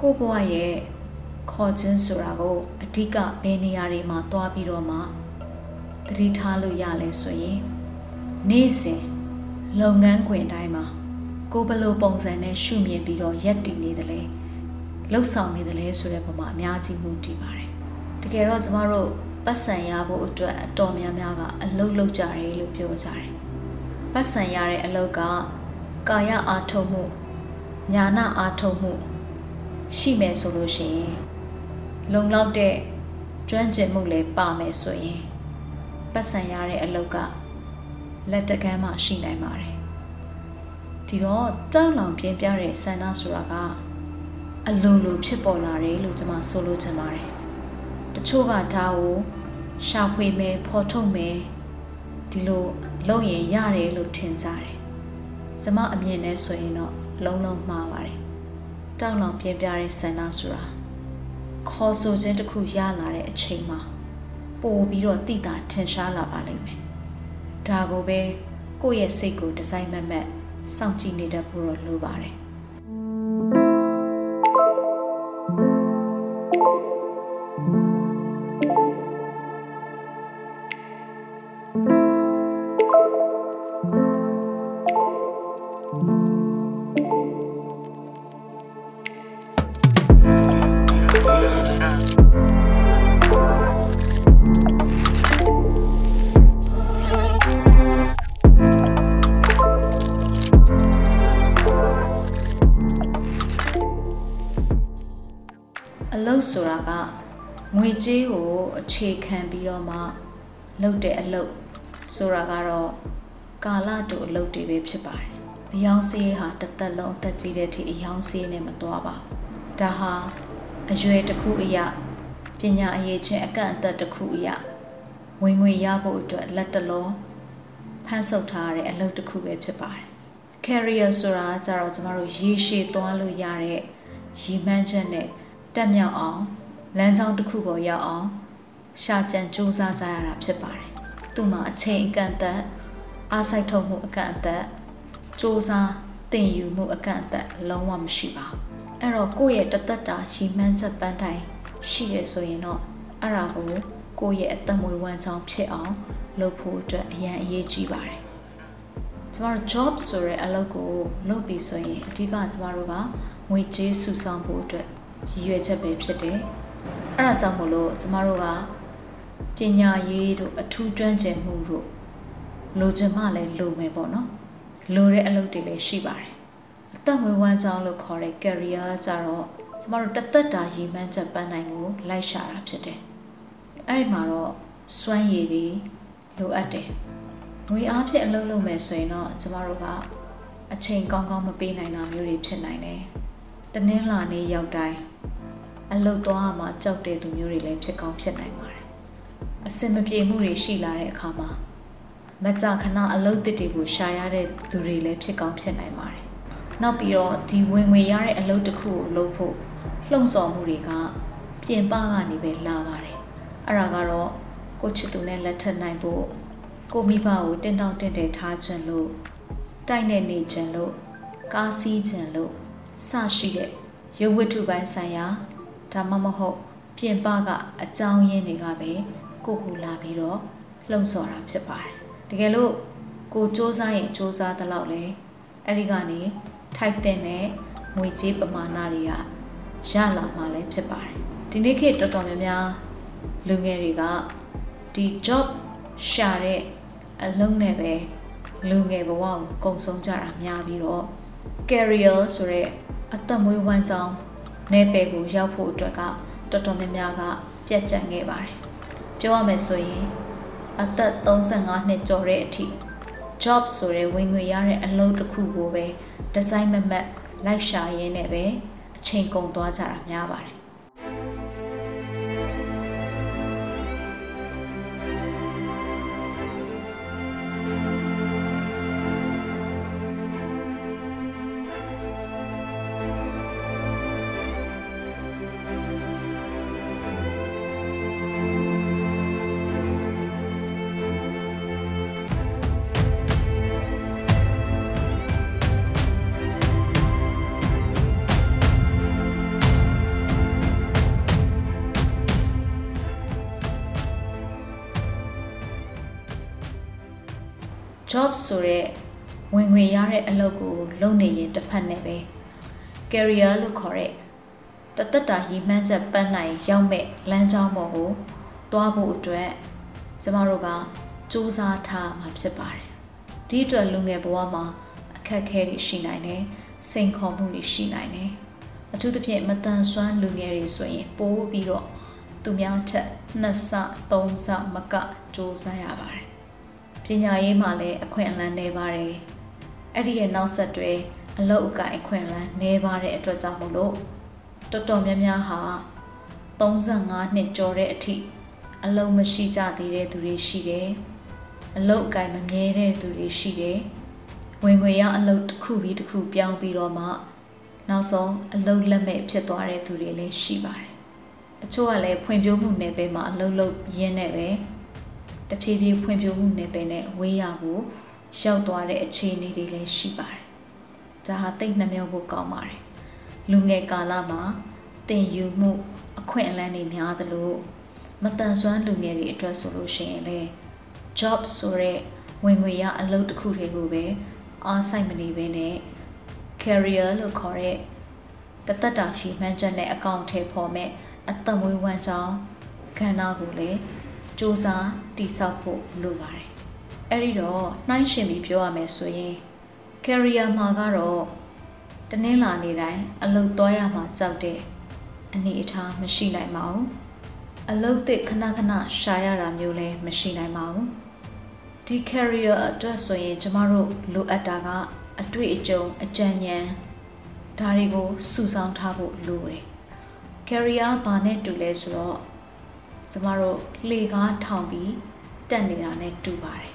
ကိုဘွားရဲ့ခေါ်ခြင်းဆိုတာကိုအဓိကဘယ်နေရာတွေမှာတွားပြီးတော့မှသတိထားလို့ရလဲဆိုရင်နေ့စဉ်လုပ်ငန်းခွင်တိုင်းမှာကိုဘလို့ပုံစံနဲ့ရှုမြင်ပြီးတော့ရက်တည်နေတယ်လေလှုပ်ဆောင်နေတယ်လေဆိုတဲ့ပုံမှာအများကြီးမှုတည်ပါတယ်တကယ်တော့ကျမတို့ပတ်စံရဖို့အတွက်အတော်များများကအလုတ်လုတ်ကြတယ်လို့ပြောကြတယ်ပတ်စံရတဲ့အလုတ်ကကာယအာထုံမှု ညာနာအာထုံမှုရှိမယ်ဆိုလို့ရှိရင်လုံလောက်တဲ့ကျွမ်းကျင်မှုလည်းပါမယ်ဆိုရင်ပတ်စံရတဲ့အလုတ်ကလက်တကမ်းမှရှိနိုင်ပါတယ်ဒီတော့တောက်လောင်ပြင်းပြတဲ့ဆန္ဒဆိုတာကအလိုလိုဖြစ်ပေါ်လာတယ်လို့ကျွန်မဆိုလိုချင်ပါတယ်တချို့ကဒါကိုရှာဖွေမယ်ဖော်ထုတ်မယ်ဒီလိုလုပ်ရင်ရတယ်လို့ထင်ကြတယ်ကျွန်မအမြင်နဲ့ဆိုရင်တော့ လုံးလုံးမှားပါတယ်တောက်လောင်ပြင်းပြတဲ့ဆန္ဒဆိုတာခေါ်ဆိုခြင်းတစ်ခုရလာတဲ့အချိန်မှာပို့ပြီးတော့တိတာထင်ရှားလာပါလိမ့်မယ်ဒါကိုပဲကိုယ့်ရဲ့စိတ်ကိုဒီဇိုင်းမမတ်စောင့်ကြည့်နေတတ်ဖို့တော့လိုပါတယ် လုပ်တဲ့အလုပ်ဆိုတာကတော့ကာလတူအလုပ်တွေပဲဖြစ်ပါတယ်။အယောင်စေးဟာတစ်သက်လုံးအသက်ကြီးတဲ့အထိအယောင်စေးနဲ့မသွားပါဘူး။ဒါဟာအရွယ်တစ်ခုအရာပညာအရေးချင်းအကန့်အသတ်တစ်ခုအရာဝင်ငွေရဖို့အတွက်လက်တလုံးဖန်ဆုပ်ထားရတဲ့အလုပ်တစ်ခုပဲဖြစ်ပါတယ်။ career ဆိုတာကြတော့ကျမတို့ရေရှည်သွားလို့ရတဲ့ရည်မှန်းချက်နဲ့တက်မြောက်အောင်လမ်းကြောင်းတစ်ခုပေါ်ရောက်အောင် ရှာကြံစူးစမ်းကြရတာဖြစ်ပါတယ်။သူ့မှာအချိန်အကန့်အသတ်အားစိုက်ထုတ်မှုအကန့်အသတ်စူးစမ်းတင်ယူမှုအကန့်အသတ်လုံးဝမရှိပါဘူး။အဲ့တော့ကိုယ့်ရဲ့တသက်တာရည်မှန်းချက်ပန်းတိုင်းရှိရဆိုရင်တော့အဲ့ဒါကိုကိုယ့်ရဲ့အသက်မွေးဝမ်းကြောင်းဖြစ်အောင်လုပ်ဖို့အတွက်အရန်အရေးကြီးပါတယ်ကျမတို့ job ဆိုတဲ့အလုပ်ကိုလုပ်ပြီးဆိုရင်အဓိကကျမတို့ကငွေကြေးစုဆောင်းဖို့အတွက်ရည်ရွယ်ချက်ပဲဖြစ်တယ်။အဲဒါကြောင့်မို့လို့ကျမတို့က ပညာရေးတို့အထူးကျွမ်းကျင်မှုတို့လိုချင်မှလည်းလိုမယ်ပေါ့နော်။လိုတဲ့အလုပ်တွေလည်းရှိပါတယ်။အသက်မွေးဝမ်းကြောင်းလို့ခေါ်တဲ့ career ကြတော့ကျမတို့တသက်တာရည်မှန်းချက်ပန်းနိုင်ကိုလိုက်ရှာတာဖြစ်တယ်။အဲဒီမှာတော့စွမ်းရည်တွေလိုအပ်တယ်။ငွေအားဖြင့်အလုပ်လုပ်မယ်ဆိုရင်တော့ကျမတို့ကအချိန်ကောင်းကောင်းမပေးနိုင်တာမျိုးတွေဖြစ်နိုင်တယ်။တနင်္လာနေ့ရောက်တိုင်းအလုတ်သွားမှကြောက်တဲ့သူမျိုးတွေလည်းဖြစ်ကောင်းဖြစ်နိုင်ပါတယ်။ အစင်မပြေမှုတွေရှိလာတဲ့အခါမှာမကြခဏအလုတ်တစ်တွေကိုရှာရတဲ့သူတွေလည်းဖြစ်ကောင်းဖြစ်နိုင်ပါတယ်။နောက်ပြီးတော့ဒီဝင်ငွေရတဲ့အလုတ်တစ်ခုကိုလုပ်ဖို့လှုံ့ဆော်မှုတွေကပြင်ပကနေပဲလာပါတယ်။အဲ့ဒါကတော့ကိုချစ်သူနဲ့လက်ထပ်နိုင်ဖို့ကိုမိဘကိုတင်းတောင့်တင်းတယ်ထားခြင်းလို့တိုက်နေနေခြင်းလို့ကားစီးခြင်းလို့စရှိတဲ့ရုပ်ဝတ္ထုပိုင်းဆိုင်ရာဒါမှမဟုတ်ပြင်ပကအကြောင်းရင်းတွေကပဲ ကိုကိုလာပြီးတော့လှုံ့ဆော်တာဖြစ်ပါတယ်တကယ်လို့ကိုစ조사ရင်စ조사သလောက်လဲအဲ့ဒီကနေထိုက်တဲ့နဲ့ငွေကြေးပမာဏတွေကရလာမှလည်းဖြစ်ပါတယ်ဒီနေ့ခေတ်တော်တော်များများလူငယ်တွေကဒီ job ရှာတဲ့အလုံးနဲ့ပဲလူငယ်ဘဝကိုကုန်ဆုံးကြတာများပြီးတော့ career ဆိုတဲ့အသက်မွေးဝမ်းကြောင်းနယ်ပယ်ကိုရောက်ဖို့အတွက်ကတော်တော်များများကပြတ်ကျန်ခဲ့ပါတယ်။ ပြောရမယ်ဆိုရင်အသက်35နှစ်ကျော်တဲ့အထိ job ဆိုတဲ့ဝင်ငွေရတဲ့အလုပ်တစ်ခုကိုပဲဒီဇိုင်းမမတ်လိုက်ရှာရင်းနဲ့ပဲအချိန်ကုန်သွားကြတာများပါတယ် job ဆိုတဲ့ဝင်ငွေရတဲ့အလုပ်ကိုလုပ်နေရင်တစ်ဖက်နဲ့ပဲ career လို့ခေါ်တဲ့တသက်တာရည်မှန်းချက်ပန်းနိုင်ရောက်မဲ့လမ်းကြောင်းပေါ်ကိုတွားဖို့အတွက်ကျမတို့ကစူးစမ်းထားမှာဖြစ်ပါတယ်။ဒီအတွက်လူငယ်ဘဝမှာအခက်အခဲတွေရှိနိုင်တယ်၊စိန်ခေါ်မှုတွေရှိနိုင်တယ်။အထူးသဖြင့်မတန်ဆွမ်းလူငယ်တွေဆိုရင်ပိုးပြီးတော့သူများထက်နှစ်ဆသုံးဆမကစူးစမ်းရပါတယ် ပညာရေးမှာလည်းအခွင့်အလမ်းနေပါတယ်အဲ့ဒီရဲ့နောက်ဆက်တွဲအလုပ်အကင်အခွင့်အလမ်းနေပါတဲ့အတွက်ကြောင့်မို့လို့တော်တော်များများဟာ35နှစ်ကျော်တဲ့အထိအလုံးမရှိကြသေးတဲ့သူတွေရှိတယ်အလုတ်အကင်မမြဲတဲ့သူတွေရှိတယ်ဝင်ငွေရအလုတ်တစ်ခုပြီးတစ်ခုပြောင်းပြီးတော့မှနောက်ဆုံးအလုတ်လက်မဲ့ဖြစ်သွားတဲ့သူတွေလည်းရှိပါတယ်အချို့ကလည်းဖွံ့ဖြိုးမှုနယ်ပယ်မှာအလုတ်လုတ်ရင်းနဲ့ပဲ တဖြည်းဖြည်းဖွံ့ဖြိုးမှုနယ်ပယ်နဲ့ဝေးရကိုရောက်သွားတဲ့အခြေအနေတွေလည်းရှိပါတယ်။ဒါဟာတိတ်နှမျောဖို့ကောင်းပါတယ်။လူငယ်ကာလမှာတင်ယူမှု အခွင့်အလမ်းတွေများသလိုမတန်ဆွမ်းလူငယ်တွေအတွက်ဆိုလို့ရှိရင်လေ job ဆိုတဲ့ဝင်ငွေရအလုပ်တစ်ခုတွေကိုပဲအားဆိုင်မနေဘဲနဲ့ career လို့ခေါ်တဲ့တသက်တာရှိမှန်းချက်နဲ့အကောင့်ထဲပေါ်မဲ့အသက်မွေးဝမ်းကြောင်းခန္ဓာကိုလည်း စူးစမ်းတိဆောက်ဖို့လိုပါတယ်။အဲ့ဒီတော့နှိုင်းရှင်ပြီးပြောရမယ်ဆိုရင် career မှာကတော့တနင်္လာနေ့တိုင်းအလုပ်သွားရမှာကြောက်တဲ့အနေအထားမရှိနိုင်ပါဘူး။အလုပ်သစ်ခဏခဏရှာရတာမျိုးလည်းမရှိနိုင်ပါဘူး။ဒီ career အတွက်ဆိုရင်ကျမတို့လိုအပ်တာကအတွေ့အကြုံအကြံဉာဏ်ဒါတွေကိုစုဆောင်းထားဖို့လိုတယ်။ career ဘာနဲ့တူလဲဆိုတော့ ကျမတို့လှေကားထောင်ပြီးတက်နေတာနဲ့တူပါတယ်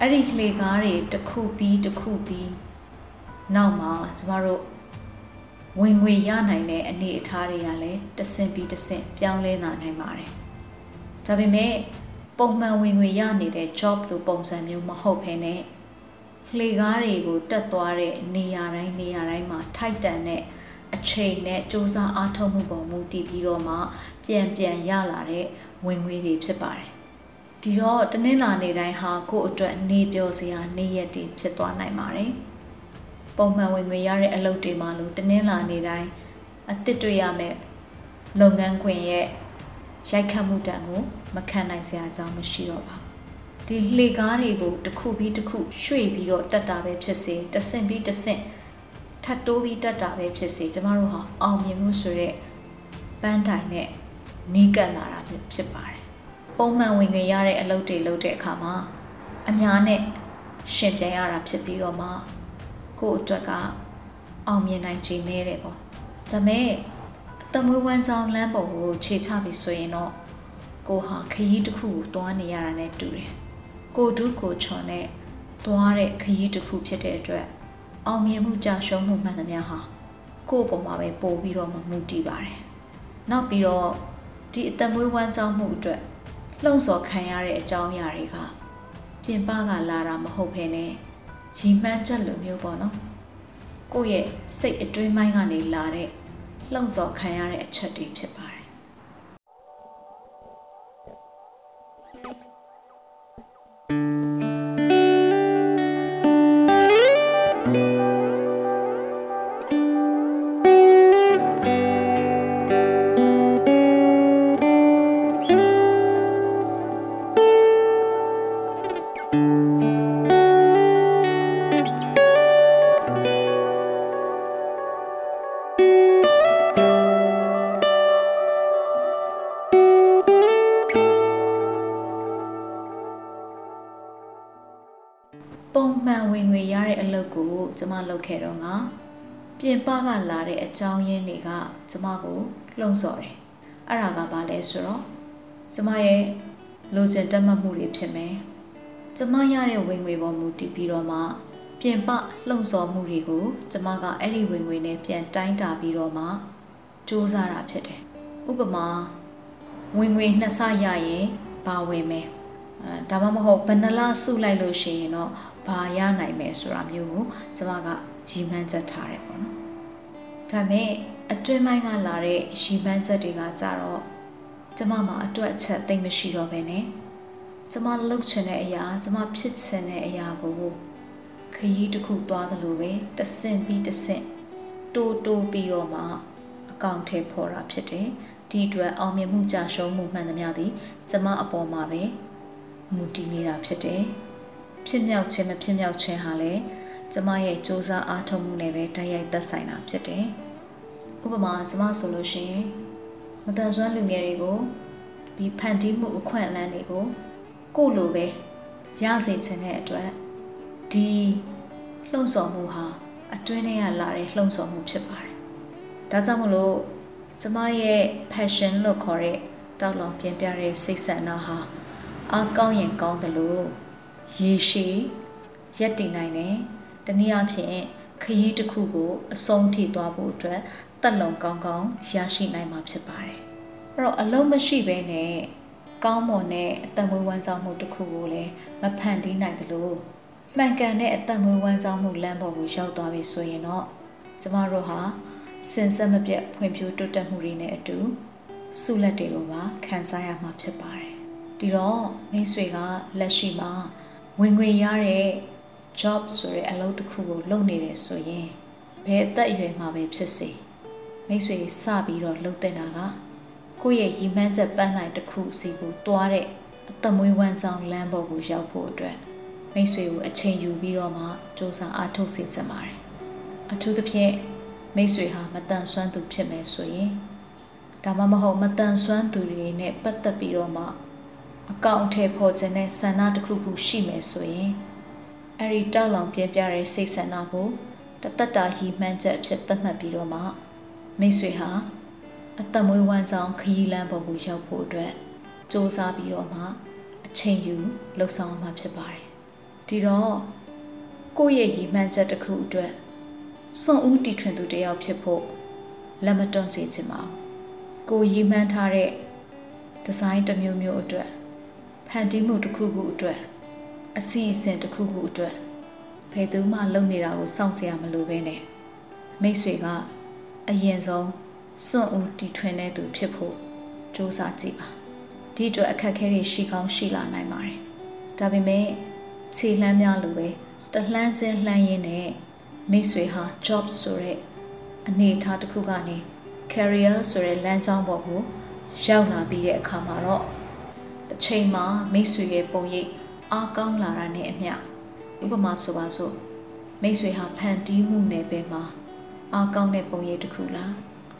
အဲ့ဒီလှေကားတွေတစ်ခုပြီးတစ်ခုပြီးနောက်မှာကျမတို့ဝင်ငွေရနိုင်တဲ့အနေအထားတွေကလည်းတဆင့်ပြီးတဆင့်ပြောင်းလဲလာနိုင်ပါတယ်ဒါပေမဲ့ပုံမှန်ဝင်ငွေရနေတဲ့ job လိုပုံစံမျိုးမဟုတ်ဘဲနဲ့လှေကားတွေကိုတက်သွားတဲ့နေရာတိုင်းနေရာတိုင်းမှာထိုက်တန်တဲ့ အချိန်နဲ့စ조사အားထုတ်မှုပေါ်မူတည်ပြီးတော့မှပြန်ပြန်ရလာတဲ့ဝင်ငွေတွေဖြစ်ပါတယ်။ဒီတော့တနင်္လာနေ့တိုင်းဟာကိုယ့်အတွက်နေပျော်စရာနေ့ရက်တွေဖြစ်သွားနိုင်ပါတယ်။ပုံမှန်ဝင်ငွေရတဲ့အလုပ်တွေမှာလို့တနင်္လာနေ့တိုင်းအသစ်တွေ့ရမယ်လုပ်ငန်းခွင်ရဲ့ရိုက်ခတ်မှုတန်ကိုမခံနိုင်စရာအကြောင်းမရှိတော့ပါဒီလှေကားတွေကိုတစ်ခုပြီးတစ်ခုရွှေ့ပြီးတော့တက်တာပဲဖြစ်စေတဆင့်ပြီးတဆင့် ထပ်တိုးပြီးတက်တာပဲဖြစ်စေကျမတို့ဟာအောင်မြင်မှုဆိုတဲ့ပန်းတိုင်နဲ့နီးကပ်လာတာဖြစ်ပါတယ်ပုံမှန်ဝင်ငွေရတဲ့အလုပ်တွေလုပ်တဲ့အခါမှာအများနဲ့ရှင်ပြန်ရတာဖြစ်ပြီးတော့မှကိုယ့်အတွက်ကအောင်မြင်နိုင်ခြင်းနဲ့တယ်ပေါ့ဒါမဲ့တမွေးဝမ်းကြောင်းလမ်းပေါ်ကိုခြေချပြီဆိုရင်တော့ကိုဟာခရီးတစ်ခုကိုတွားနေရတာနဲ့တူတယ်။ကိုဒုကိုချွန်နဲ့တွားတဲ့ခရီးတစ်ခုဖြစ်တဲ့အတွက် အောင်မြင်မှုကြာရှုံးမှုမှန်သမျှဟာကို့အပေါ်မှာပဲပို့ပြီးတော့မမှုတည်ပါတယ်။နောက်ပြီးတော့ဒီအတမွေးဝမ်းကြောင်းမှုအတွက်လှုံ့ဆော်ခံရတဲ့အကြောင်းအရာတွေကပြင်ပကလာတာမဟုတ်ဘဲနဲ့ရီမှန်းချက်လိုမျိုးပေါ့နော်။ကိုယ့်ရဲ့စိတ်အတွင်းပိုင်းကနေလာတဲ့လှုံ့ဆော်ခံရတဲ့အချက်တွေဖြစ်ပါတယ်ပုံ ကိုကျမလုပ်ခဲ့တော့ငါပြင်ပကလာတဲ့အကြောင်းရင်းတွေကကျမကိုလှုံ့ဆော်တယ်။အဲ့ဒါကဘာလဲဆိုတော့ကျမရဲ့လိုချင်တက်မှတ်မှုတွေဖြစ်မယ်။ကျမရတဲ့ဝင်ငွေပေါ်မူတည်ပြီးတော့မှပြင်ပလှုံ့ဆော်မှုတွေကိုကျမကအဲ့ဒီဝင်ငွေနဲ့ပြန်တိုင်းတာပြီးတော့မှစူးစမ်းတာဖြစ်တယ်။ဥပမာဝင်ငွေနှစ်ဆရရင်ဘာဝင်မယ်။အဲဒါမှမဟုတ်ဘယ်နှလားစုလိုက်လို့ရှိရင်တော့ ဘာရနိုင်မယ်ဆိုတာမျိုးကိုကျမကရည်မှန်းချက်ထားတယ်ပေါ့နော်ဒါပေမဲ့အတွင်းပိုင်းကလာတဲ့ရည်မှန်းချက်တွေကကြတော့ကျမမှာအတွက်အချက်သိမ့်မရှိတော့ဘဲနဲ့ကျမလှုပ်ချင်တဲ့အရာကျမဖြစ်ချင်တဲ့အရာကိုခရီးတစ်ခုသွားသလိုပဲတဆင့်ပြီးတဆင့်တိုးတိုးပြီးတော့မှအကောင့်ထဲပေါ်တာဖြစ်တယ်ဒီအတွက်အောင်မြင်မှုကြာရှုံးမှုမှန်သမျှသည်ကျမအပေါ်မှာပဲမူတည်နေတာဖြစ်တယ်။ ဖြစ်မြောက်ခြင်းမဖြစ်မြောက်ခြင်းဟာလည်းကျမရဲ့စူးစမ်းအားထုတ်မှုနဲ့ပဲတိုက်ရိုက်သက်ဆိုင်တာဖြစ်တယ်။ဥပမာကျမဆိုလို့ရှိရင်မတန်ဆွမ်းလူငယ်တွေကိုဒီဖန်တီးမှုအခွင့်အလမ်းတွေကိုကိုလိုပဲရစေခြင်းတဲ့အတွက်ဒီလှုံ့ဆော်မှုဟာအတွင်းထဲကလာတဲ့လှုံ့ဆော်မှုဖြစ်ပါတယ်။ဒါကြောင့်မလို့ကျမရဲ့ passion လို့ခေါ်တဲ့တောက်လောင်ပြင်ပြတဲ့စိတ်ဆန္ဒဟာအားကောင်းရင်ကောင်းတယ်လို့ ရေရှည်ရက်တည်နိုင်တယ်။တနည်းအားဖြင့်ခရီးတစ်ခုကိုအဆုံးထိသွားဖို့အတွက်တက်လုံကောင်းကောင်းရရှိနိုင်မှာဖြစ်ပါတယ်။အဲ့တော့အလုံးမရှိဘဲနဲ့ကောင်းမွန်တဲ့အသက်မွေးဝမ်းကြောင်းမှုတစ်ခုကိုလည်းမဖန်တီးနိုင်တယ်လို့မှန်ကန်တဲ့အသက်မွေးဝမ်းကြောင်းမှုလမ်းပေါ်ကိုရောက်သွားပြီဆိုရင်တော့ကျမတို့ဟာစင်ဆက်မပြတ်ဖွံ့ဖြိုးတိုးတက်မှုတွေနဲ့အတူဆုလက်တွေကိုပါခံစားရမှာဖြစ်ပါတယ်ဒီတော့မိတ်ဆွေကလက်ရှိမှာ ဝင်ငွေရတဲ့ job ဆိုတဲ့အလုပ်တစ်ခုကိုလုပ်နေတယ်ဆိုရင်ဘယ်အသက်အရွယ်မှာပဲဖြစ်စေမိတ်ဆွေစပြီးတော့လုပ်တဲ့တာကကိုယ့်ရဲ့ရည်မှန်းချက်ပန်းနိုင်တစ်ခုစီကိုတွားတဲ့အသက်မွေးဝမ်းကြောင်းလမ်းပေါ်ကိုရောက်ဖို့အတွက်မိတ်ဆွေကိုအချိန်ယူပြီးတော့မှစ조사အားထုတ်စေချင်ပါတယ်အထူးသဖြင့်မိတ်ဆွေဟာမတန်ဆွမ်းသူဖြစ်မယ်ဆိုရင်ဒါမှမဟုတ်မတန်ဆွမ်းသူတွေနဲ့ပတ်သက်ပြီးတော့မှ အကောင့်ထဲပေါ်ခြင်းနဲ့ဆန္ဒတစ်ခုခုရှိမယ်ဆိုရင်အဲ့ဒီတောက်လောင်ပြပြတဲ့စိတ်ဆန္ဒကိုတသက်တာရည်မှန်းချက်အဖြစ်သတ်မှတ်ပြီးတော့မှမိတ်ဆွေဟာအသက်မွေးဝမ်းကြောင်းခရီးလမ်းပေါ်ကိုရောက်ဖို့အတွက်စ조사ပြီးတော့မှအချိန်ယူလှုပ်ဆောင်မှာဖြစ်ပါတယ်ဒီတော့ကိုယ့်ရဲ့ရည်မှန်းချက်တစ်ခုအတွက်စွန့်ဦးတီထွင်သူတယောက်ဖြစ်ဖို့လက်မတွန့်စေချင်ပါဘူးကိုရည်မှန်းထားတဲ့ဒီဇိုင်းတစ်မျိုးမျိုးအတွက် ဖန်တီးမှုတစ်ခုခုအတွက်အစီအစဉ်တစ်ခုခုအတွက်ဘယ်သူမှလုပ်နေတာကိုစောင့်စရာမလိုပဲနဲ့မိတ်ဆွေကအရင်ဆုံးစွန့်ဦးတီထွင်တဲ့သူဖြစ်ဖို့စူးစမ်းကြည့်ပါဒီအတွက်အခက်အခဲတွေရှိကောင်းရှိလာနိုင်ပါတယ်ဒါပေမဲ့ခြေလှမ်းများလိုပဲတလှမ်းချင်းလှမ်းရင်းနဲ့မိတ်ဆွေဟာ job ဆိုတဲ့အနေအထားတစ်ခုကနေ career ဆိုတဲ့လမ်းကြောင်းပေါ်ကိုရောက်လာပြီးတဲ့အခါမှာတော့ အချိန်မှာမိတ်ဆွေရဲ့ပုံရိပ်အားကောင်းလာတာနဲ့အမျှဥပမာဆိုပါစို့မိတ်ဆွေဟာဖန်တီးမှုနယ်ပယ်မှာအားကောင်းတဲ့ပုံရိပ်တစ်ခုလား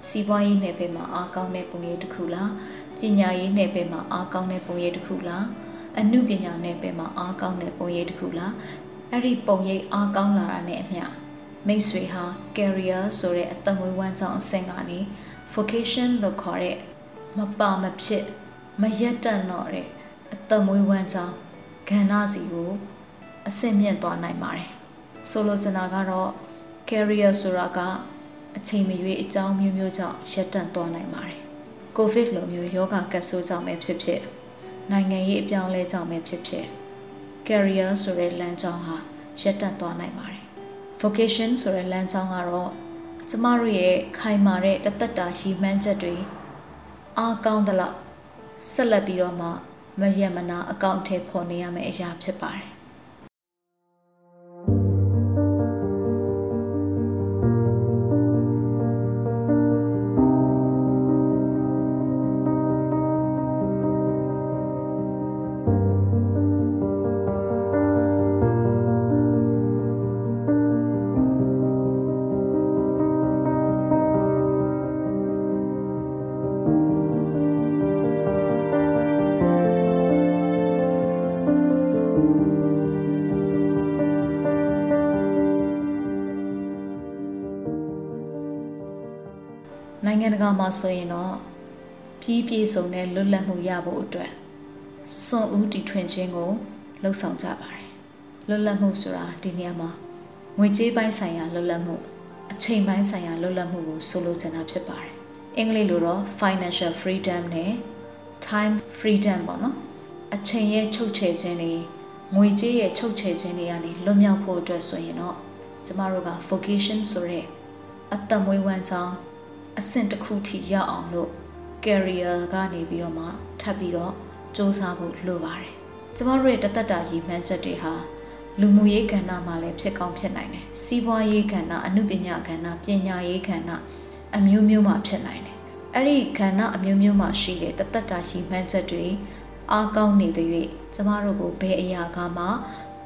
စီးပွားရေးနယ်ပယ်မှာအားကောင်းတဲ့ပုံရိပ်တစ်ခုလားပညာရေးနယ်ပယ်မှာအားကောင်းတဲ့ပုံရိပ်တစ်ခုလားအမှုပညာနယ်ပယ်မှာအားကောင်းတဲ့ပုံရိပ်တစ်ခုလားအဲ့ဒီပုံရိပ်အားကောင်းလာတာနဲ့အမျှမိတ်ဆွေဟာ career ဆိုတဲ့အသက်မွေးဝမ်းကြောင်းအဆင့်ကနေ vocation လို့ခေါ်တဲ့မပါမဖြစ် မရက်တန့်တော့တဲ့အသက်မွေးဝမ်းကြောင်းကဏ္ဍစီကိုအဆင့်မြင့်သွားနိုင်ပါတယ်ဆိုလိုချင်တာကတော့ career ဆိုတာကအချိန်မရွေးအကြောင်းမျိုးမျိုးကြောင့်ရပ်တန့်သွားနိုင်ပါတယ်ကိုဗစ်လိုမျိုးယောဂကတ်ဆိုးကြောင့်ပဲဖြစ်ဖြစ်နိုင်ငံရေးအပြောင်းလဲကြောင့်ပဲဖြစ်ဖြစ် career ဆိုတဲ့လမ်းကြောင်းဟာရပ်တန့်သွားနိုင်ပါတယ် vocation ဆိုတဲ့လမ်းကြောင်းကတော့ကျမတို့ရဲ့ခိုင်မာတဲ့တသက်တာရည်မှန်းချက်တွေအားကောင်းသလောက် ဆက်လက်ပြီးတော့မှမယက်မနာအကောင့်ထဲပေါ်နေရမယ့်အရာဖြစ်ပါတယ် ကာမှာဆိုရင်တော့ပြည်ပြည့်စုံတဲ့လွတ်လပ်မှုရဖို့အတွက်စွန့်ဦးတီထွင်ခြင်းကိုလှုံ့ဆော်ကြပါတယ်လွတ်လပ်မှုဆိုတာဒီနေရာမှာငွေကြေးပိုင်းဆိုင်ရာလွတ်လပ်မှုအချိန်ပိုင်းဆိုင်ရာလွတ်လပ်မှုကိုဆိုလိုချင်တာဖြစ်ပါတယ်အင်္ဂလိပ်လိုတော့ financial freedom နဲ့ time freedom ပေါ့နော်အချိန်ရဲ့ချုပ်ချယ်ခြင်းတွေငွေကြေးရဲ့ချုပ်ချယ်ခြင်းတွေကနေလွတ်မြောက်ဖို့အတွက်ဆိုရင်တော့ကျမတို့က vocation ဆိုတဲ့အသက်မွေးဝမ်းကြောင်း အဆင့်တစ်ခုထိရောက်အောင်လို့ career ကနေပြီးတော့မှထပ်ပြီးတော့စူးစမ်းဖို့လိုပါတယ်။ကျမတို့ရဲ့တသက်တာရည်မှန်းချက်တွေဟာလူမှုရေးကဏ္ဍမှာလည်းဖြစ်ကောင်းဖြစ်နိုင်တယ်။စီးပွားရေးကဏ္ဍအမှုပညာကဏ္ဍပညာရေးကဏ္ဍအမျိုးမျိုးမှာဖြစ်နိုင်တယ်။အဲ့ဒီကဏ္ဍအမျိုးမျိုးမှာရှိတဲ့တသက်တာရည်မှန်းချက်တွေအားကောင်းနေတဲ့၍ကျမတို့ကိုဘယ်အရာကမှ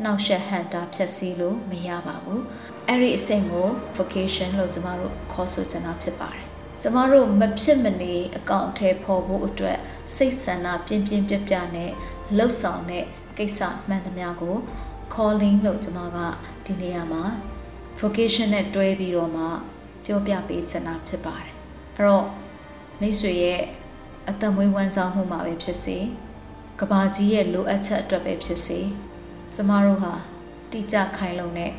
နှောက်ယှက်ဟန်တာဖြတ်စည်းလို့မရပါဘူး။အဲ့ဒီအဆင့်ကို vocation လို့ကျမတို့ခေါ်ဆိုချင်တာဖြစ်ပါတယ် ကျမတို့မဖြစ်မနေအကောင့်ထဲပေါ်ဖို့အတွက်စိတ်ဆန္ဒပြင်းပြင်းပြပြနဲ့လှုပ်ဆောင်တဲ့ကိစ္စမှန်သမျှကို calling လို့ကျမကဒီနေရာမှာ vocation နဲ့တွဲပြီးတော့မှပြောပြပေးချင်တာဖြစ်ပါတယ်အဲ့တော့မိတ်ဆွေရဲ့အသက်မွေးဝမ်းကြောင်းမှုမှာပဲဖြစ်စေကဘာကြီးရဲ့လိုအပ်ချက်အတွက်ပဲဖြစ်စေကျမတို့ဟာတိကျခိုင်လုံတဲ့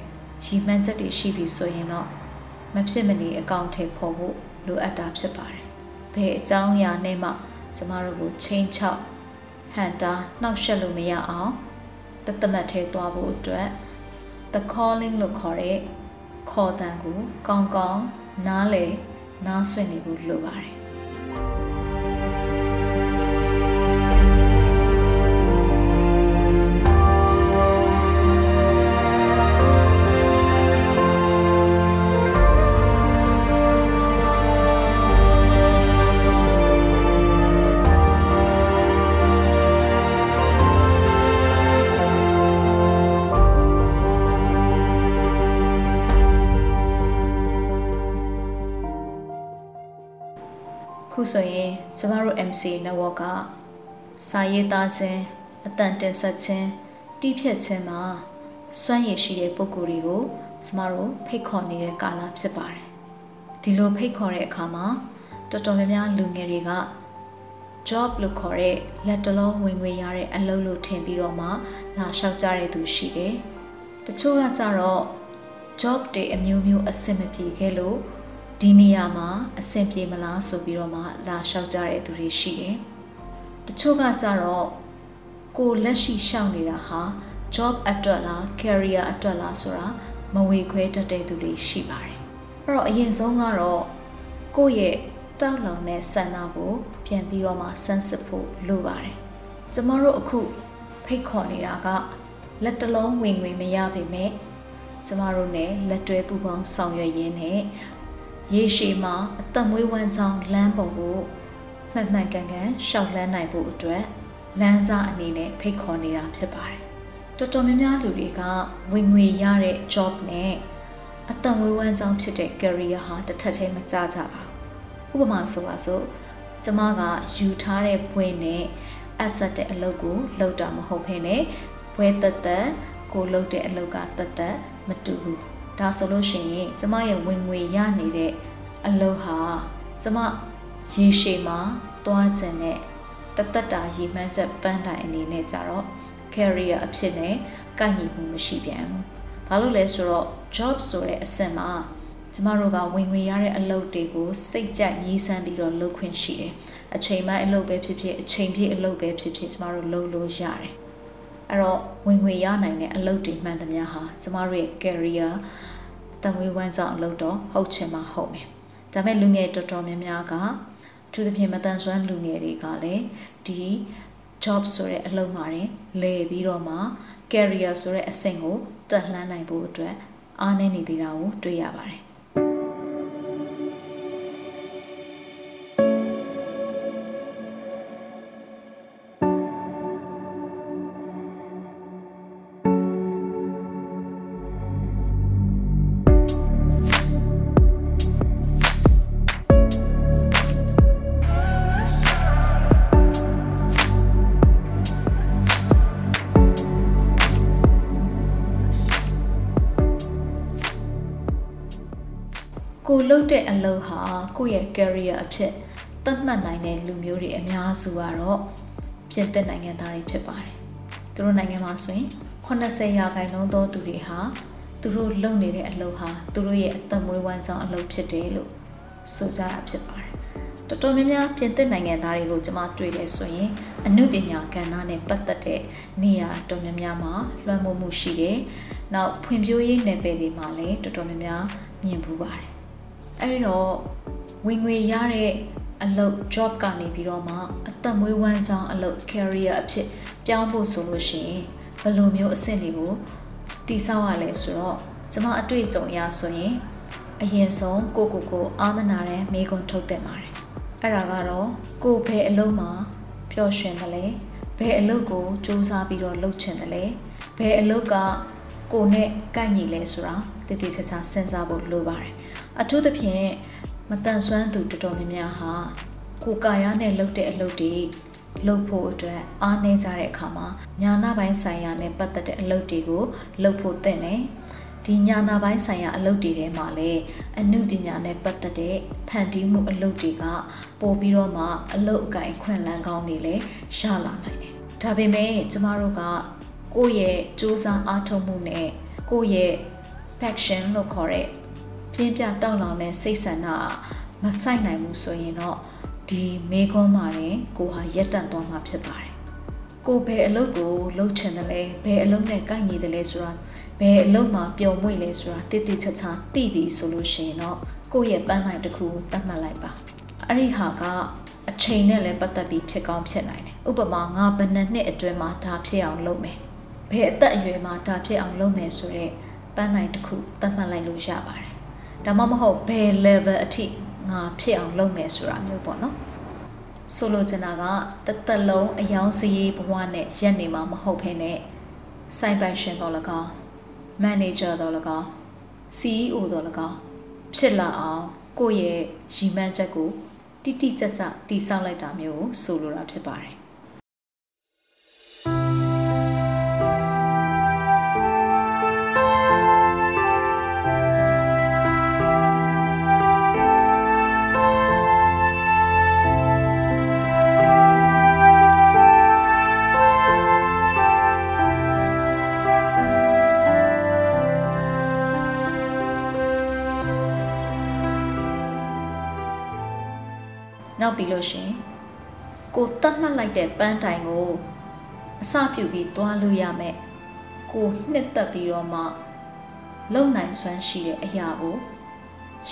ရည်မှန်းချက်တွေရှိပြီဆိုရင်တော့မဖြစ်မနေအကောင့်ထဲပေါ်ဖို့ လိုအပ်တာဖြစ်ပါတယ်။ဘယ်အကြောင်းအရာနဲ့မှကျမတို့ကိုချင်းချောက်ဟန်တာနှောက်ယှက်လို့မရအောင်တသမတ်ထဲသွားဖို့အတွက် the calling လို့ခေါ်တဲ့ခေါ်တန်ကိုကောင်းကောင်းနားလေနားဆွင့်နေဖို့လိုပါတယ် ခုဆိုရင်ကျမတို့ MC network ကစာရေးသားခြင်းအတန်တင်ဆက်ခြင်းတီးဖြတ်ခြင်းမှာစွမ်းရည်ရှိတဲ့ပုဂ္ဂိုလ်တွေကိုကျမတို့ဖိတ်ခေါ်နေတဲ့ကာလဖြစ်ပါတယ်ဒီလိုဖိတ်ခေါ်တဲ့အခါမှာတော်တော်များများလူငယ်တွေက job လို့ခေါ်တဲ့လက်တလုံးဝင်ငွေရတဲ့အလုပ်လို့ထင်ပြီးတော့မှလာလျှောက်ကြတဲ့သူရှိတယ်တချို့ကကြတော့ job တွေအမျိုးမျိုးအဆင်မပြေခဲ့လို့ ဒီနေရာမှာအဆင်ပြေမလားဆိုပြီးတော့မှလာလျှောက်ကြတဲ့သူတွေရှိတယ်။တချို့ကကြတော့ကိုလက်ရှိရှောက်နေတာဟာ job အတွက်လား career အတွက်လားဆိုတာမဝေခွဲတတ်တဲ့သူတွေရှိပါတယ်။အဲ့တော့အရင်ဆုံးကတော့ကိုယ့်ရဲ့တောက်လောင်တဲ့ဆန္ဒကို ပြန်ပြီးတော့မှဆန်းစစ်ဖို့လိုပါတယ်ကျမတို့အခုဖိတ်ခေါ်နေတာကလက်တလုံးဝင်ငွေမရပေမဲ့ကျမတို့ ਨੇ လက်တွဲပူပေါင်းဆောင်ရွက်ရင်းနဲ့ ရေရှည်မှာအသက်မွေးဝမ်းကြောင်းလမ်းပေါ်ကိုမှန်မှန်ကန်ကန်ရှောက်လန်းနိုင်ဖို့အတွက်လမ်းစာအနေနဲ့ဖိတ်ခေါ်နေတာဖြစ်ပါတယ်တော်တော်များများလူတွေကဝင်ငွေရတဲ့ job နဲ့အသက်မွေးဝမ်းကြောင်းဖြစ်တဲ့ career ဟာတစ်ထပ်တည်းမကြကြပါဘူးဥပမာဆိုပါစို့ကျမကယူထားတဲ့ဘွဲနဲ့အဆက်တဲ့အလုပ်ကိုလုပ်တာမဟုတ်ဘဲနဲ့ဘွဲတက်တက်ကိုလုပ်တဲ့အလုပ်ကတက်တက်မတူဘူး ဒါဆိုလို့ရှိရင်ကျမရဲ့ဝင်ငွေရနေတဲ့အလုပ်ဟာကျမရေရှည်မှာတွားကျင်တဲ့တသက်တာရည်မှန်းချက်ပန်းတိုင်အနေနဲ့ကြတော့ career အဖြစ်နဲ့ကိုက်ညီမှုမရှိပြန်ဘူး။ဘာလို့လဲဆိုတော့ job ဆိုတဲ့အဆင့်မှာကျမတို့ကဝင်ငွေရတဲ့အလုပ်တွေကိုစိတ်ကြိုက်ရည်စမ်းပြီးတော့လုပ်ခွင့်ရှိတယ်။အချိန်ပိုင်းအလုပ်ပဲဖြစ်ဖြစ်အချိန်ပြည့်အလုပ်ပဲဖြစ်ဖြစ်ကျမတို့လုပ်လို့ရတယ်။ အဲ့တော့ဝင်ငွေရနိုင်တဲ့အလုပ်တွေမှန်သမျှဟာကျမတို့ရဲ့ career တံငွေဝမ်းဆောင်အလုပ်တော့ဟုတ်ချင်မှဟုတ်မယ်။ဒါပေမဲ့လူငယ်တော်တော်များများကသူသဖြင့်မတန်ဆွမ်းလူငယ်တွေကလည်းဒီ job ဆိုတဲ့အလုပ်မှာတင်လဲပြီးတော့မှ career ဆိုတဲ့အဆင့်ကိုတက်လှမ်းနိုင်ဖို့အတွက်အားနည်းနေသေးတာကိုတွေ့ရပါတယ် လုပ်တဲ့အလုပ်ဟာကိုယ့်ရဲ့ career အဖြစ်သတ်မှတ်နိုင်တဲ့လူမျိုးတွေအများစုကတော့ပြင်သစ်နိုင်ငံသားတွေဖြစ်ပါတယ်။သူတို့နိုင်ငံမှာဆိုရင်80ရာခိုင်နှုန်းသောသူတွေဟာသူတို့လုပ်နေတဲ့အလုပ်ဟာသူတို့ရဲ့အသက်မွေးဝမ်းကြောင်းအလုပ်ဖြစ်တယ်လို့ဆိုကြတာဖြစ်ပါတယ်။တော်တော်များများပြင်သစ်နိုင်ငံသားတွေကိုကျွန်မတွေ့တယ်ဆိုရင်အမှုပညာကဏ္ဍနဲ့ပတ်သက်တဲ့နေရာတော်များများမှာလွှမ်းမိုးမှုရှိတယ်။နောက်ဖွံ့ဖြိုးရေးနယ်ပယ်တွေမှာလည်းတော်တော်များများမြင်ပူးပါတယ် အဲ့ဒီတော့ဝင်ငွေရတဲ့အလုပ် job ကနေပြီးတော့မှအသက်မွေးဝမ်းကြောင်းအလုပ် career အဖြစ်ပြောင်းဖို့ဆိုလို့ရှိရင်ဘယ်လိုမျိုးအဆင့်တွေကိုတည်ဆောက်ရလဲဆိုတော့ကျွန်မအတွေ့အကြုံအရဆိုရင်အရင်ဆုံးကိုကိုကိုအာမနာတဲ့မိကွန်ထုတ်တင်ပါတယ်အဲ့ဒါကတော့ကိုဘယ်အလုပ်မှာပျော်ရွှင်တယ်လဲဘယ်အလုပ်ကိုစူးစမ်းပြီးတော့လုပ်ချင်တယ်လဲဘယ်အလုပ်ကကိုနဲ့ကိုက်ညီလဲဆိုတာတည်တည်ချာချာစဉ်းစားဖို့လိုပါတယ် အထူးသဖြင့်မတန်ဆွမ်းသူတော်တော်များများဟာကိုကာယနဲ့လှုပ်တဲ့အလုပ်တွေလှုပ်ဖို့အတွက်အားနည်းကြတဲ့အခါမှာညာနာပိုင်းဆိုင်ရာနဲ့ပတ်သက်တဲ့အလုပ်တွေကိုလှုပ်ဖို့သင့်တယ်ဒီညာနာပိုင်းဆိုင်ရာအလုပ်တွေထဲမှာလည်းအမှုပညာနဲ့ပတ်သက်တဲ့ဖန်တီးမှုအလုပ်တွေကပို့ပြီးတော့မှအလုပ်အကင်ခွင့်လန်းကောင်းတွေလည်းရလာနိုင်တယ်ဒါပေမဲ့ကျမတို့ကကိုယ့်ရဲ့စူးစမ်းအားထုတ်မှုနဲ့ကိုယ့်ရဲ့ passion လို့ခေါ်တဲ့ ပြင်းပြတောက်လောင်တဲ့စိတ်ဆန္ဒမဆိုင်နိုင်ဘူးဆိုရင်တော့ဒီမေခွန်းမှာရင်ကိုဟာရက်တန့်သွားမှာဖြစ်ပါတယ်ကိုဘယ်အလုပ်ကိုလုပ်ချင်တယ်လဲဘယ်အလုပ်နဲ့ကိုက်ညီတယ်လဲဆိုတာဘယ်အလုပ်မှာပျော်မွေ့လဲဆိုတာတိတိကျကျသိပြီဆိုလို့ရှိရင်တော့ကိုယ့်ရဲ့ပန်းနိုင်တစ်ခုကိုတတ်မှတ်လိုက်ပါအဲ့ဒီဟာကအချိန်နဲ့လည်းပတ်သက်ပြီးဖြစ်ကောင်းဖြစ်နိုင်တယ်ဥပမာငါဘယ်နှစ်နှစ်အတွင်းမှာဒါဖြစ်အောင်လုပ်မယ်ဘယ်အသက်အရွယ်မှာဒါဖြစ်အောင်လုပ်မယ်ဆိုတော့ပန်းနိုင်တစ်ခုတတ်မှတ်လိုက်လို့ရပါတယ် ဒါမှမဟုတ်ဘယ် level အထိငါဖြစ်အောင်လုပ်မယ်ဆိုတာမျိုးပေါ့နော်ဆိုလိုချင်တာကတသက်လုံးအယောင်စရေးဘဝနဲ့ရက်နေမှာမဟုတ်ဘဲနဲ့စိုင်ပိုင်ရှင်တော်လကောင်း manager တော်လကောင်း CEO တော်လကောင်းဖြစ်လာအောင်ကိုယ့်ရဲ့ရည်မှန်းချက်ကိုတိတိကျကျတည်ဆောက်လိုက်တာမျိုးကိုဆိုလိုတာဖြစ်ပါတယ် ပန်းတိုင်ကိုအစပြုပြီးသွားလို့ရမယ်ကိုနှစ်သက်ပြီးတော့မှလုံနိုင်စွမ်းရှိတဲ့အရာကို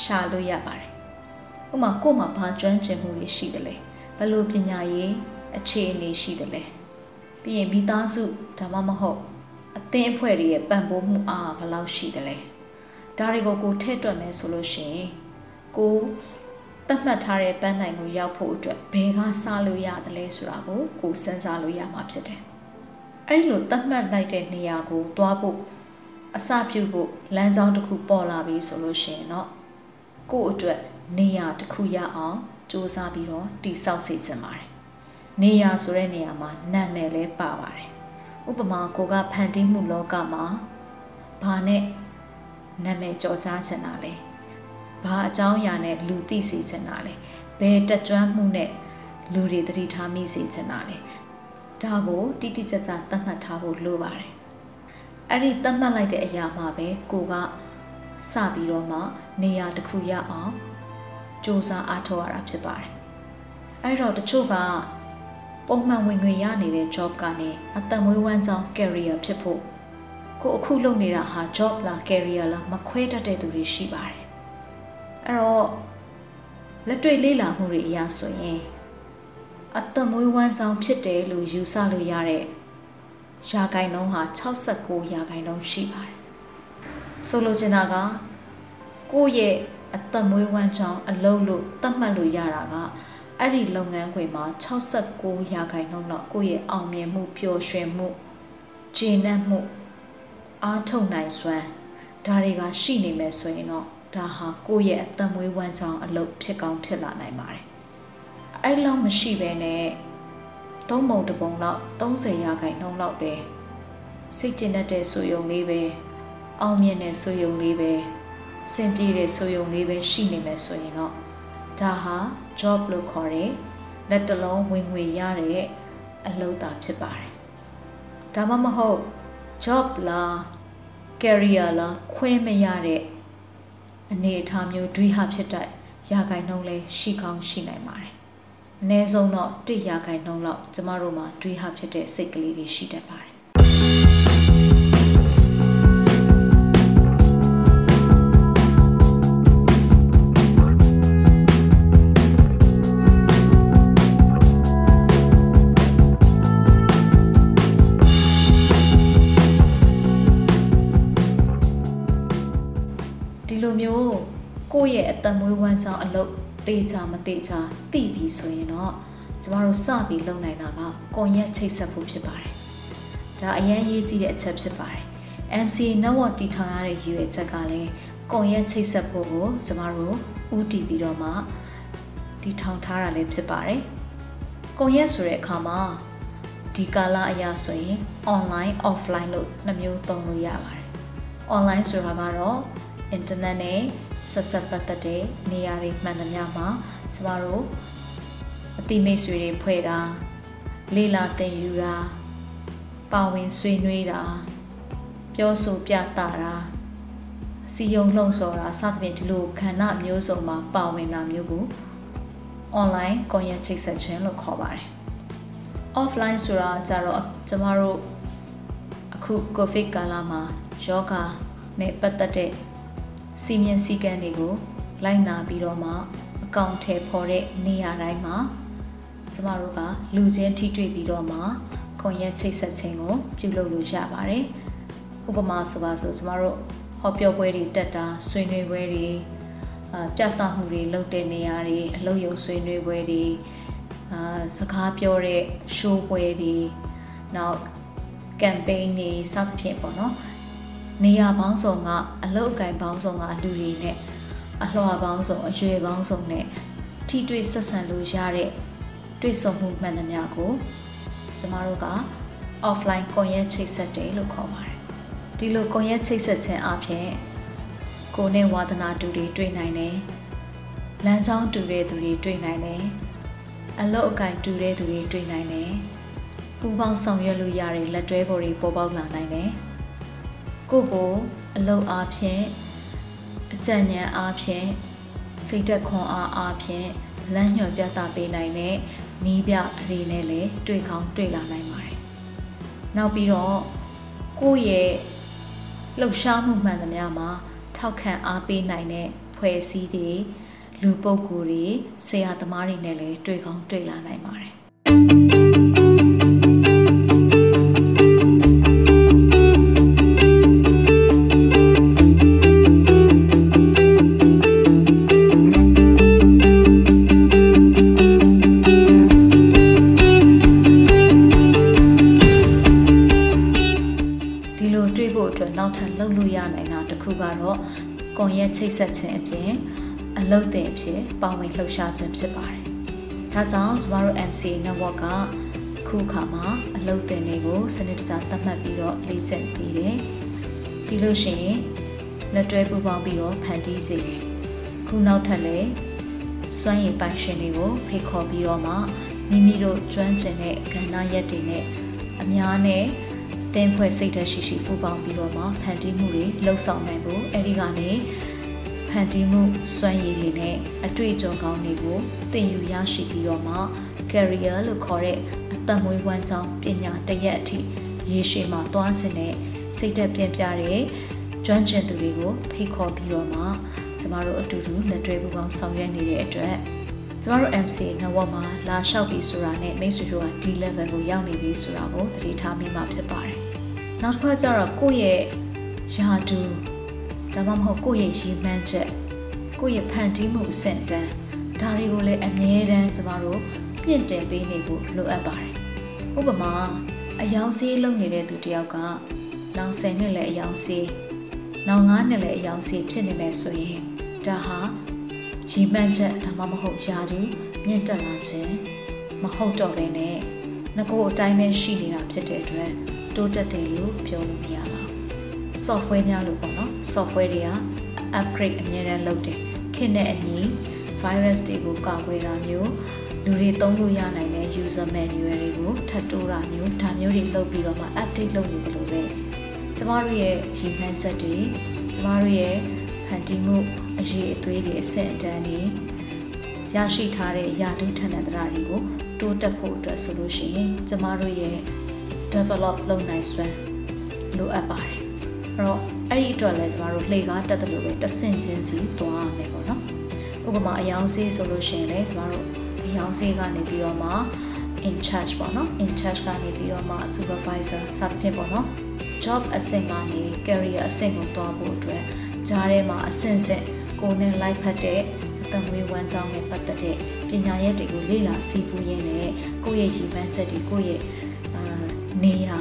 ရှာလို့ရပါတယ်ဥမာကို့မှာဘာကျွမ်းကျင်မှုတွေရှိတယ်လဲဘယ်လိုပညာရေးအခြေအနေရှိတယ်လဲပြီးရင်မိသားစုဒါမှမဟုတ်အသင်းအဖွဲ့တွေရဲ့ပံ့ပိုးမှုအားဘယ်လောက်ရှိတယ်လဲဒါတွေကိုကိုထည့်တွက်မယ်ဆိုလို့ရှိရင်ကို သတ်မှတ်ထားတဲ့ပန်းနိုင်ကိုရောက်ဖို့အတွက်ဘယ်ကစားလို့ရတယ်လဲဆိုတာကိုကိုစဉ်းစားလို့ရမှာဖြစ်တယ်အဲ့လိုသတ်မှတ်လိုက်တဲ့နေရာကိုသွားဖို့အစပြုဖို့လမ်းကြောင်းတစ်ခုပေါ်လာပြီဆိုလို့ရှိရင်တော့ကို့အတွက်နေရာတစ်ခုရအောင်စူးစမ်းပြီးတော့တိဆောက်စေချင်ပါတယ်။နေရာဆိုတဲ့နေရာမှာနာမည်လည်းပါပါတယ်။ဥပမာကိုကဖန်တီးမှုလောကမှာဘာနဲ့နာမည်ကြော်ကြားချင်တာလဲ။ ဘာအကြောင်းအရာနဲ့လူသိစေချင်တာလဲ။ဘယ်တက်ကြွမှုနဲ့လူတွေသတိထားမိစေချင်တာလဲ။ဒါကိုတိတိကျကျသတ်မှတ်ထားဖို့လိုပါတယ်။အဲ့ဒီသတ်မှတ်လိုက်တဲ့အရာမှာပဲကိုကစပြီးတော့မှနေရာတစ်ခုရအောင်စူးစမ်းအားထုတ်ရတာဖြစ်ပါတယ်။အဲ့တော့တချို့ကပုံမှန်ဝင်ငွေရနေတဲ့ job ကနေအသက်မွေးဝမ်းကြောင်း career ဖြစ်ဖို့ကိုအခုလုပ်နေတာဟာ job လား career လားမခွဲတတ်တဲ့သူတွေရှိပါတယ်။ အဲ့တော့လက်တွေ့လေ့လာမှုတွေအရဆိုရင်အသက်မွေးဝမ်းကြောင်းဖြစ်တယ်လို့ယူဆလို့ရတဲ့ရာဂိုင်နှုန်းဟာ69ရာဂိုင်နှုန်းရှိပါတယ်။ဆိုလိုချင်တာကကိုယ့်ရဲ့အသက်မွေးဝမ်းကြောင်းအလုံးလို့သတ်မှတ်လို့ရတာကအဲ့ဒီလုပ်ငန်းခွင်မှာ69ရာခိုင်နှုန်းတော့ကိုယ့်ရဲ့အောင်မြင်မှုပျော်ရွှင်မှုဂျင်းနှံ့မှုအားထုတ်နိုင်စွမ်းဒါတွေကရှိနေမယ်ဆိုရင်တော့ ဒါဟာကိုယ့်ရဲ့အသက်မွေးဝမ်းကြောင်းအလုပ်ဖြစ်ကောင်းဖြစ်လာနိုင်ပါတယ်အဲ့လောက်မရှိဘဲနဲ့သုံးပုံတစ်ပုံလောက်30ရာခိုင်နှုန်းလောက်ပဲစိတ်ကျဉ်တတ်တဲ့ဆိုယုံလေးပဲအောင်မြင်တဲ့ဆိုယုံလေးပဲအဆင်ပြေတဲ့ဆိုယုံလေးပဲရှိနေမယ်ဆိုရင်တော့ဒါဟာ job လို့ခေါ်တဲ့လက်တလုံးဝင်ငွေရတဲ့အလုပ်သာဖြစ်ပါတယ်ဒါမှမဟုတ် job လား career လားခွဲမရတဲ့ အနေအထားမျိုးတွေးဟာဖြစ်တဲ့ရာဂိုင်နှုန်းလဲရှိကောင်းရှိနိုင်ပါတယ်အနည်းဆုံးတော့1ရာခိုင်နှုန်းလောက်ကျမတို့မှာတွေးဟာဖြစ်တဲ့စိတ်ကလေးတွေရှိတတ်ပါတယ် ကိုယ့်ရဲ့အသက်မွေးဝမ်းကြောင်းအလုပ်တေချာမတေချာသိပြီဆိုရင်တော့ကျမတို့စပြီးလုပ်နိုင်တာကကွန်ရက်ချိတ်ဆက်ဖို့ဖြစ်ပါတယ်။ဒါအရင်ရေးကြည့်တဲ့အချက်ဖြစ်ပါတယ်။ MCA network တည်ထောင်ရတဲ့ရည်ရွယ်ချက်ကလည်းကွန်ရက်ချိတ်ဆက်ဖို့ကိုကျမတို့ဦးတည်ပြီးတော့မှတည်ထောင်ထားတာလည်းဖြစ်ပါတယ်။ကွန်ရက်ဆိုတဲ့အခါမှာဒီကာလအရာဆိုရင် online offline လို့နှမျိုးသုံးလို့ရပါတယ်။ online ဆိုတာကတော့ internet နဲ့ ဆက်ဆက်ပတ်သက်တဲ့နေရာတွေမှန်သမျှမှာကျမတို့အတိမိတ်ဆွေတွေဖွဲ့တာလေ့လာသင်ယူတာပါဝင်ဆွေးနွေးတာပြောဆိုပြသတာစီယုံလှုံ့ဆော်တာစသဖြင့်ဒီလိုခန္ဓာမျိုးစုံမှာပါဝင်တာမျိုးကို online ကွန်ရက်ချိတ်ဆက်ခြင်းလို့ခေါ်ပါတယ် offline ဆိုတာကြတော့ကျမတို့အခု covid ကာလမှာယောဂနဲ့ပတ်သက်တဲ့ စီမင်းစည်းကမ်းတွေကို လိုက်နာပြီးတော့မှအကောင့်ထဲပေါ်တဲ့နေရာတိုင်းမှာကျမတို့ကလူချင်းထိတွေ့ပြီးတော့မှခွန်ရက်ချိတ်ဆက်ခြင်းကိုပြုလုပ်လို့ရပါတယ်။ဥပမာဆိုပါဆိုကျမတို့ဟောပြောပွဲတွေတက်တာဆွေးနွေးပွဲတွေအာပြသမှုတွေလုပ်တဲ့နေရာတွေအလုပ်ရုံဆွေးနွေးပွဲတွေအာစကားပြောတဲ့ show ပွဲတွေနောက် campaign တွေစသဖြင့်ပေါ့နော် နေရာပေါင်းစုံကအလုတ်အကင်ပေါင်းစုံကလူတွေနဲ့အလှော်ပေါင်းစုံအရွယ်ပေါင်းစုံနဲ့ထိတွေ့ဆက်ဆံလို့ရတဲ့တွေ့ဆုံမှုမှန်သမျှကိုကျမတို့က offline ကွန်ရက်ချိတ်ဆက်တယ်လို့ခေါ်ပါတယ်ဒီလိုကွန်ရက်ချိတ်ဆက်ခြင်းအပြင်ကိုနဲ့ဝါသနာတူတွေတွေ့နိုင်တယ်လမ်းကြောင်းတူတဲ့သူတွေတွေ့နိုင်တယ်အလုတ်အကင်တူတဲ့သူတွေတွေ့နိုင်တယ်ပူပေါင်းဆောင်ရွက်လို့ရတဲ့လက်တွဲပေါ်တွေပေါ်ပေါက်လာနိုင်တယ် ကိုကိုအလုတ်အားဖြင့်အကြံဉာဏ်အားဖြင့်စိတ်သက်ခွန်အားအားဖြင့်လမ်းညွှန်ပြသပေးနိုင်တဲ့နီးပြအရေးနဲ့လည်းတွေ့ကောင်းတွေ့လာနိုင်ပါတယ်။နောက်ပြီးတော့ကိုယ့်ရဲ့လှုပ်ရှားမှုမှန်သမျှမှာထောက်ခံအားပေးနိုင်တဲ့ဖွဲ့စည်းတွေလူပုဂ္ဂိုလ်တွေဆရာသမားတွေနဲ့လည်းတွေ့ကောင်းတွေ့လာနိုင်ပါတယ် ဆက်ခြင်းအပြင်အလုပ်တင်အဖြစ်ပါဝင်လှုပ်ရှားခြင်းဖြစ်ပါတယ်။ဒါကြောင့်ကျမတို့ MC network ကခုခါမှာအလုပ်တင်တွေကိုစနစ်တကျသတ်မှတ်ပြီးတော့လေ့ကျင့်ပေးတယ်။ပြီးလို့ရှိရင်လက်တွဲပူးပေါင်းပြီးတော့ဖန်တီးစေတယ်။ခုနောက်ထပ်လည်းစွမ်းရည်ပိုင်ရှင်တွေကိုဖိတ်ခေါ်ပြီးတော့မှမိမိတို့ကျွမ်းကျင်တဲ့ကဏ္ဍရက်တွေနဲ့အများနဲ့တင်ဖွဲ့စိတ်ဓာတ်ရှိရှိပူပေါင်းပြီးတော့မှဖန်တီးမှုတွေလှုပ်ဆောင်နိုင်ဖို့အဲဒီကနေဖ န်တီးမှုစွမ်းရည်တွေနဲ့အတွေ့အကြုံကောင်းတွေကိုသင်ယူရရှိပြီးတော့မှ career လို့ခေါ်တဲ့အသက်မွေးဝမ်းကြောင်းပညာတရက်အထိရေရှည်မှာတွားခြင်းနဲ့စိတ်ဓာတ်ပြင်းပြတဲ့ကျွမ်းကျင်သူတွေကိုဖိတ်ခေါ်ပြီးတော့မှကျမတို့အတူတူလက်တွဲပူးပေါင်းဆောင်ရွက်နေတဲ့အတွက်ကျမတို့ MC network မှာလာလျှောက်ပြီးဆိုတာနဲ့မိတ်ဆွေတို့ကဒီ level ကိုရောက်နေပြီဆိုတာကိုသတိထားမိမှာဖြစ်ပါတယ်။နောက်တစ်ခါကျတော့ကိုယ့်ရဲ့ယာတူ ဒါမှမဟုတ်ကိုယ့်ရဲ့ရည်မှန်းချက်ကိုယ့်ရဲ့ဖန်တီးမှုအဆင့်တန်းဒါတွေကိုလည်းအမြဲတမ်းကျမတို့မြင့်တင်ပေးနေဖို့လိုအပ်ပါတယ်။ဥပမာအယောင်စေးလုပ်နေတဲ့သူတယောက်ကနောင်10နှစ်လည်းအယောင်စေးနောင်9နှစ်လည်းအယောင်စေးဖြစ်နေမယ်ဆိုရင်ဒါဟာရည်မှန်းချက်ဒါမှမဟုတ်ယာတူမြင့်တက်လာခြင်းမဟုတ်တော့ဘဲနဲ့ငကိုအတိုင်းပဲရှိနေတာဖြစ်တဲ့အတွက်တိုးတက်တယ်လို့ပြောလို့မရပါဘူး။ software များလို့ပေါ့နော် software တွေက upgrade အများအားလုပ်တယ်ခေတ်နဲ့အညီ virus တွေကိုကာကွယ်တာမျိုးလူတွေသုံးလို့ရနိုင်တဲ့ user manual တွေကိုထပ်တိုးတာမျိုးဒါမျိုးတွေလုပ်ပြီးတော့မှ update လုပ်နေတယ်လို့ပဲကျမတို့ရဲ့ရည်မှန်းချက်တွေကျမတို့ရဲ့ဖန်တီးမှုအရေးအသွေးတွေအဆင့်အတန်းတွေရရှိထားတဲ့ယာတုထဏ္ဍာတွေကိုတိုးတက်ဖို့အတွက်ဆိုလို့ရှိရင်ကျမတို့ရဲ့ develop လုပ်နိုင်စွမ်းလိုအပ်ပါတယ် အဲ့တော့အဲ့ဒီအတွက်လည်းကျမတို့လှေကားတက်တယ်လို့ပဲတဆင့်ချင်းစီသွားရမယ်ပေါ့နော်ဥပမာအယောင်စေးဆိုလို့ရှိရင်လည်းကျမတို့အယောင်စေးကနေပြီးတော့မှ in charge ပေါ့နော် in charge ကနေပြီးတော့မှ supervisor စသဖြင့်ပေါ့နော် job အဆင့်ကနေ career အဆင့်ကိုတွားဖို့အတွက်ဂျားထဲမှာအဆင့်ဆင့်ကိုယ်နဲ့လိုက်ဖက်တဲ့အတံဝေးဝမ်းကြောင်းနဲ့ပတ်သက်တဲ့ပညာရက်တွေကိုလေ့လာစီးပူးရင်းနဲ့ကိုယ့်ရဲ့ရည်မှန်းချက်တွေကိုယ့်ရဲ့အာနေရာ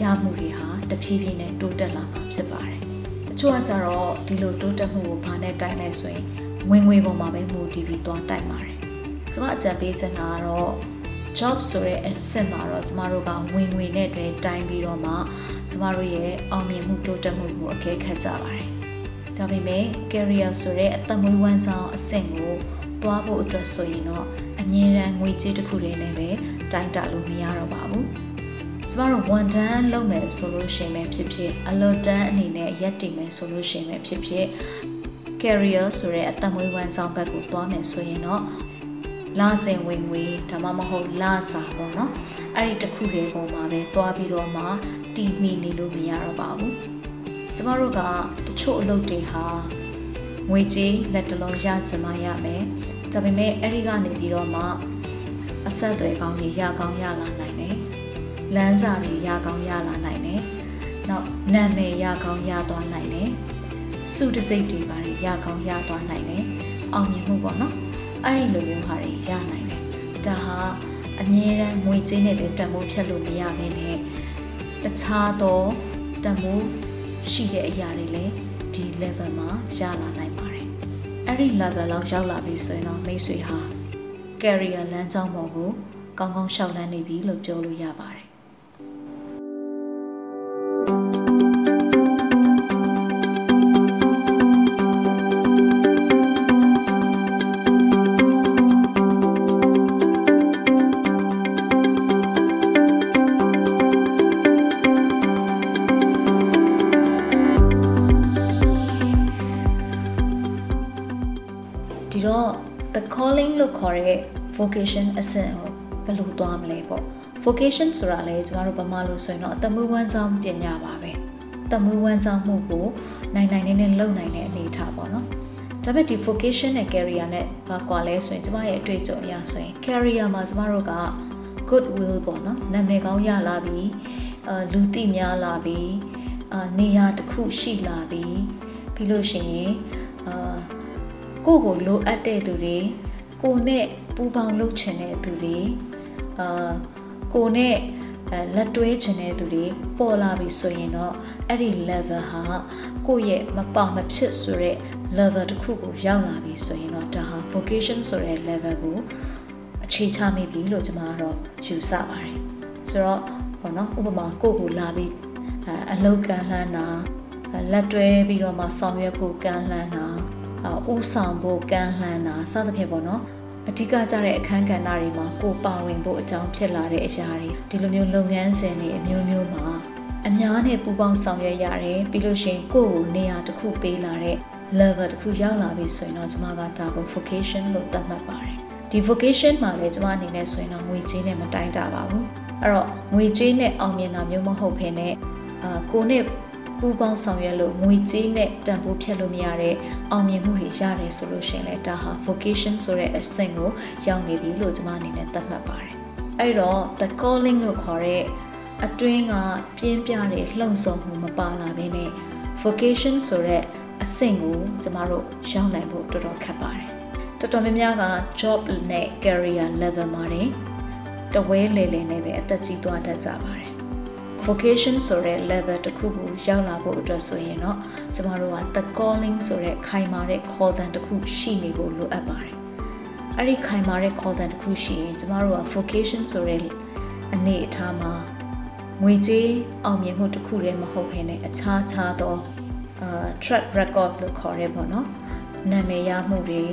ရမှုတွေဟာ တဖြည်းဖြည်းနဲ့တိုးတက်လာမှာဖြစ်ပါတယ်။တချို့ကကြတော့ဒီလိုတိုးတက်မှုကိုဘာနဲ့တိုင်းလဲဆိုရင်ဝင်ငွေပေါ်မှာပဲမူတည်ပြီးသွားတိုက်ပါတယ်။ကျွန်မအကြံပေးချင်တာကတော့ job ဆိုတဲ့အဆင့်မှာတော့ကျမတို့ကဝင်ငွေနဲ့တည်းတိုင်းပြီးတော့မှကျမတို့ရဲ့အောင်မြင်မှုတိုးတက်မှုကိုအကဲခတ်ကြပါတယ်။ဒါပေမဲ့ career ဆိုတဲ့အသက်မွေးဝမ်းကြောင်းအဆင့်ကိုတွားဖို့အတွက်ဆိုရင်တော့အမြဲတမ်းငွေကြေးတစ်ခုတည်းနဲ့ပဲတိုင်းတာလို့မရတော့ပါဘူး။ ကျမတို့ဝန်ထမ်းလုပ်မယ်ဆိုလို့ရှိရင်ဖြစ်ဖြစ်အလွတ်တန်းအနေနဲ့ရက်တည်မယ်ဆိုလို့ရှိရင်ဖြစ်ဖြစ် career ဆိုတဲ့အသက်မွေးဝမ်းကြောင်းဘက်ကိုတွားမယ်ဆိုရင်တော့လာစဉ်ဝင်ငွေဒါမှမဟုတ်လာစာပေါ့နော်အဲ့ဒီတစ်ခုလေးပုံမှာပဲတွားပြီးတော့မှတီးမိနေလို့မရတော့ပါဘူးကျမတို့ကတချို့အလုပ်တွေဟာငွေကြေးလက်တလုံးရချင်မှရမယ်ဒါပေမဲ့အဲ့ဒီကနေပြီးတော့မှအဆက်အသွယ်ကောင်းတွေရကောင်းရလာနိုင်တယ် လမ်းစာတွေရကောင်းရလာနိုင်တယ်နောက်နာမည်ရကောင်းရသွားနိုင်တယ်စုတစိတ်တွေပါရကောင်းရသွားနိုင်တယ်အောင်မြင်မှုပေါ့နော်အဲ့ဒီလိုမျိုးဟာတွေရနိုင်တယ်ဒါဟာအမြဲတမ်းငွေကြေးနဲ့ပဲတန်ဖိုးဖြတ်လို့မရဘဲနဲ့တခြားသောတန်ဖိုးရှိတဲ့အရာတွေလည်းဒီ level မှာရလာနိုင်ပါတယ်အဲ့ဒီ level လောက်ရောက်လာပြီဆိုရင်တော့မိတ်ဆွေဟာ career လမ်းကြောင်းပေါ်ကိုကောင်းကောင်းရှောက်လန်းနေပြီလို့ပြောလို့ရပါတယ် calling လို့ခေါ်တဲ့ vocation အဆင့်ကိုဘယ်လိုသွားမလဲပေါ့ vocation ဆိုတာလေကျမတို့ဗမာလို့ဆိုရင်တော့အတမွေးဝမ်းဆောင်ပညာပါပဲတမွေးဝမ်းဆောင်မှုကိုနိုင်နိုင်နေနေလုပ်နိုင်တဲ့အနေအထားပေါ့နော်ဒါပေမဲ့ဒီ vocation နဲ့ career နဲ့ဘာကွာလဲဆိုရင်ကျမရဲ့အတွေ့အကြုံအရဆိုရင် career မှာကျမတို့က good will ပေါ့နော်နာမည်ကောင်းရလာပြီအာလူသိများလာပြီအာနေရာတစ်ခုရှိလာပြီပြီးလို့ရှိရင်အာကိုယ့်ကိုလိုအပ်တဲ့သူတွေ ကိုနဲ့ပူပေါင်းလုပ်ချင်တဲ့သူတွေအာကိုနဲ့အဲလက်တွဲချင်တဲ့သူတွေပေါ်လာပြီဆိုရင်တော့အဲ့ဒီ level ဟာကိုယ့်ရဲ့မပေါမဖြစ်ဆိုတဲ့ level တစ်ခုကိုရောက်လာပြီဆိုရင်တော့ဒါဟာ vocation ဆိုတဲ့ level ကိုအခြေချမိပြီလို့ကျွန်မကတော့ယူဆပါတယ်ဆိုတော့ဘောနော်ဥပမာကိုယ့်ကိုလာပြီးအလောက်ကမ်းလှမ်းတာလက်တွဲပြီးတော့မှဆောင်ရွက်ဖို့ကမ်းလှမ်းတာ ဥဆောင်ဖို့ကမ်းလှမ်းတာစသဖြင့်ပေါ့နော်အဓိကကျတဲ့အခန်းကဏ္ဍတွေမှာကိုပါဝင်ဖို့အကြောင်းဖြစ်လာတဲ့အရာတွေဒီလိုမျိုးလုပ်ငန်းစဉ်တွေအမျိုးမျိုးမှာအများနဲ့ပူးပေါင်းဆောင်ရွက်ရတယ်ပြီးလို့ရှိရင်ကိုယ့်ကိုနေရာတစ်ခုပေးလာတဲ့ level တစ်ခုရောက်လာပြီဆိုရင်တော့ကျွန်မကဒါကို vocation လို့သတ်မှတ်ပါတယ်ဒီ vocation မှာလည်းကျွန်မအနေနဲ့ဆိုရင်တော့ငွေကြေးနဲ့မတိုင်းတာပါဘူးအဲ့တော့ငွေကြေးနဲ့အောင်မြင်တာမျိုးမဟုတ်ဘဲနဲ့အာကိုနဲ့ ပူပေါင်းဆောင်ရွက်လို့ငွေကြေးနဲ့တန်ဖိုးဖြတ်လို့မရတဲ့အောင်မြင်မှုတွေရတယ်ဆိုလို့ရှိရင်လည်းဒါဟာ vocation ဆိုတဲ့အဆင့်ကိုရောက်နေပြီလို့ကျွန်မအနေနဲ့သတ်မှတ်ပါတယ်အဲ့တော့ the calling လို့ခေါ်တဲ့အတွင်းကပြင်းပြတဲ့လှုံ့ဆော်မှုမပါလာဘဲနဲ့ vocation ဆိုတဲ့အဆင့်ကိုကျမတို့ရောက်နိုင်ဖို့တော်တော်ခက်ပါတယ်တော်တော်များများက job နဲ့ career level မှာတင်တဝဲလေလေနဲ့ပဲအသက်ကြီးသွားတတ်ကြပါတယ် vocation ဆိုတဲ့ level တစ်ခုကိုရောက်လာဖို့အတွက်ဆိုရင်တော့ကျမတို့က the calling ဆိုတဲ့ခိုင်မာတဲ့ခေါ်သံတစ်ခုရှိနေဖို့လိုအပ်ပါတယ်အဲ့ဒီခိုင်မာတဲ့ခေါ်သံတစ်ခုရှိရင်ကျမတို့က vocation ဆိုတဲ့အနေအထားမှာငွေကြေးအောင်မြင်မှုတစ်ခုတည်းမဟုတ်ဘဲနဲ့အခြားခြားသောအာ track record လို့ခေါ်ရဲပေါ့နော်နာမည်ရမှုတွေ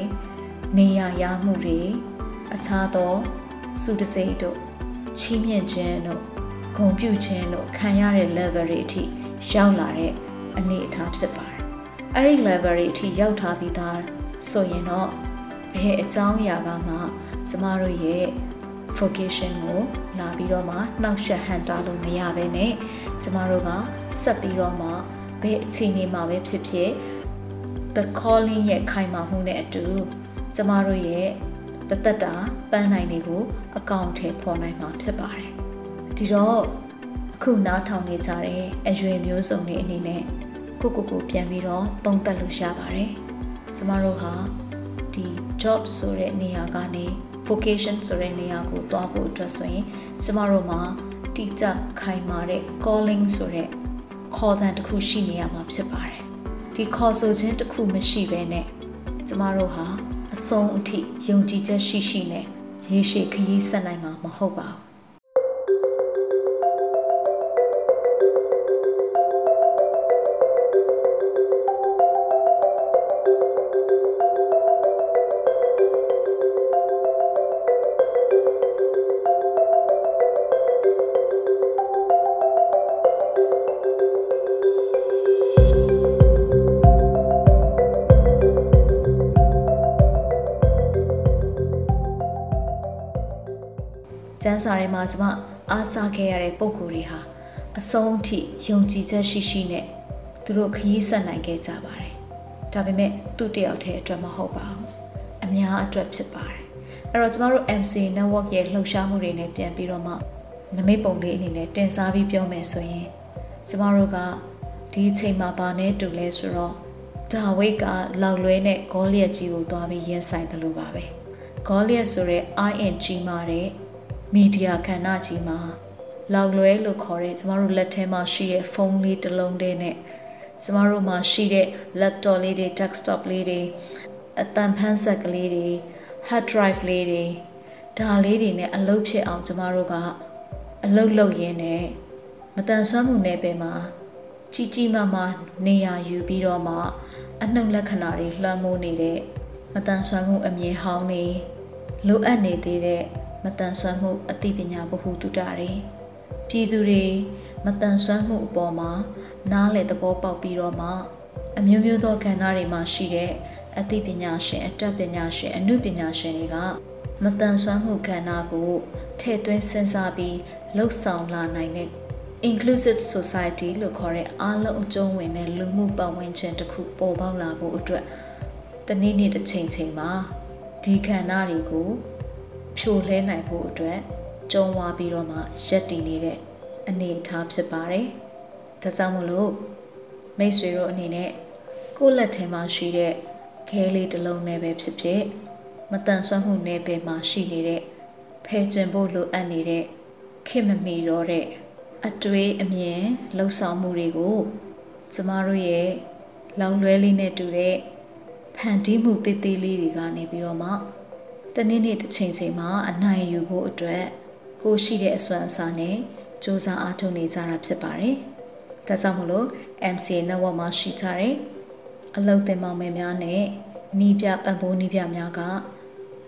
နေရာရမှုတွေအခြားသောစုတစိတ်တို့ချီးမြှင့်ခြင်းတို့ ဂုဏ်ပြုခြင်းတို့ခံရတဲ့ level တွေအထိရောက်လာတဲ့အနေအထားဖြစ်ပါတယ်အဲ့ဒီ level တွေအထိရောက်ထားပြီးသားဆိုရင်တော့ဘယ်အကြောင်းအရာကမှကျမတို့ရဲ့ vocation ကိုလာပြီးတော့မှနှောက်ယှက်ဟန်တာလို့မရဘဲနဲ့ကျမတို့ကဆက်ပြီးတော့မှဘယ်အခြေအနေမှာပဲဖြစ်ဖြစ် the calling ရဲ့ခိုင်မာမှုနဲ့အတူကျမတို့ရဲ့တသက်တာပန်းနိုင်တွေကိုအကောင့်ထဲပေါ်နိုင်မှာဖြစ်ပါတယ် ဒီတော့အခုနားထောင်နေကြတဲ့အရွယ်မျိုးစုံတွေအနေနဲ့ကိုကိုကိုပြန်ပြီးတော့သုံးသပ်လို့ရပါတယ်ကျမတို့ဟာဒီ job ဆိုတဲ့နေရာကနေ vocation ဆိုတဲ့နေရာကိုတွားဖို့အတွက်ဆိုရင်ကျမတို့မှာတိကျခိုင်မာတဲ့ calling ဆိုတဲ့ခေါ်သံတစ်ခုရှိနေရမှာဖြစ်ပါတယ်ဒီခေါ်ဆိုခြင်းတစ်ခုမရှိဘဲနဲ့ကျမတို့ဟာအဆုံးအထိယုံကြည်ချက်ရှိရှိနဲ့ရေရှည်ခရီးဆက်နိုင်မှာမဟုတ်ပါဘူး ကျန်းစာတွေမှာကျမအားစားခဲ့ရတဲ့ပုံကိုယ်တွေဟာအဆုံးအထိယုံကြည်ချက်ရှိရှိနဲ့သူတို့ခရီးဆက်နိုင်ခဲ့ကြပါတယ်။ဒါပေမဲ့သူ့တယောက်တည်းအတွက်မဟုတ်ပါဘူး။အများအတွက်ဖြစ်ပါတယ်။အဲ့တော့ကျမတို့ MC network ရဲ့လှုပ်ရှားမှုတွေနဲ့ပြန်ပြီးတော့မှနမိတ်ပုံလေးအနေနဲ့တင်စားပြီးပြောမယ်ဆိုရင်ကျမတို့ကဒီအချိန်မှာဘာနဲ့တူလဲဆိုတော့ဒါဝိတ်ကလောက်လွဲနဲ့ဂေါလျက်ကြီးကိုသွားပြီးရင်ဆိုင်တယ်လို့ပါပဲ။ဂေါလျက်ဆိုတဲ့ IN ကြီးမာတဲ့ မီဒီယာကဏ္ဍကြီးမှာလောက်လွဲလို့ခေါ်တဲ့ကျမတို့လက်ထဲမှာရှိတဲ့ဖုန်းလေးတစ်လုံးတည်းနဲ့ကျမတို့မှာရှိတဲ့ laptop လေးတွေ desktop လေးတွေအတန်ဖန်းဆက်ကလေးတွေ hard drive လေးတွေဒါလေးတွေနဲ့အလုပ်ဖြစ်အောင်ကျမတို့ကအလုပ်လုပ်ရင်းနဲ့မတန်ဆွမ်းမှုနယ်ပယ်မှာကြီးကြီးမားမားနေရာယူပြီးတော့မှအနှုတ်လက္ခဏာတွေလွှမ်းမိုးနေတဲ့မတန်ဆွမ်းမှုအမြင်ဟောင်းတွေလိုအပ်နေသေးတဲ့ မတန်ဆွမ်းမှုအသိပညာဗဟုသုတတွေပြည်သူတွေမတန်ဆွမ်းမှုအပေါ်မှာနားလည်သဘောပေါက်ပြီးတော့မှအမျိုးမျိုးသောကဏ္ဍတွေမှာရှိတဲ့အသိပညာရှင်အတတ်ပညာရှင်အမှုပညာရှင်တွေကမတန်ဆွမ်းမှုကဏ္ဍကိုထည့်သွင်းစဉ်းစားပြီးလှုပ်ဆောင်လာနိုင်တဲ့ inclusive society လို့ခေါ်တဲ့အားလုံးအကျုံးဝင်တဲ့လူမှုပတ်ဝန်းကျင်တစ်ခုပေါ်ပေါက်လာဖို့အတွက်တနေ့နေ့တစ်ချိန်ချိန်မှာဒီခန္ဓာတွေကို ဖြိုလဲနိုင်ဖို့အတွက်ကြုံဝါပြီးတော့မှရက်တည်နေတဲ့အနေအထားဖြစ်ပါတယ်။ဒါကြောင့်မလို့မိတ်ဆွေတို့အနေနဲ့ကိုယ့်လက်ထဲမှာရှိတဲ့ခဲလေးတစ်လုံးနဲ့ပဲဖြစ်ဖြစ်မတန်ဆွမ်းမှုနယ်ပယ်မှာရှိနေတဲ့ဖယ်ကျင်ဖို့လိုအပ်နေတဲ့ခင်မမီတော့တဲ့အတွေးအမြင်လှုပ်ဆောင်မှုတွေကိုကျမတို့ရဲ့လောင်လွဲလေးနဲ့တူတဲ့ဖန်တီးမှုတည်တည်လေးတွေကနေပြီးတော့မှ တနေ့နေ့တစ်ချိန်ချိန်မှာအနိုင်ယူဖို့အတွက်ကိုရှိတဲ့အစွမ်းအစားနဲ့စူးစမ်းအားထုတ်နေကြတာဖြစ်ပါတယ်။ဒါကြောင့်မလို့ MCA network မှာရှိကြတဲ့အလုတ်တင်မောင်မယ်များနဲ့နီးပြပံ့ပိုးနီးပြများက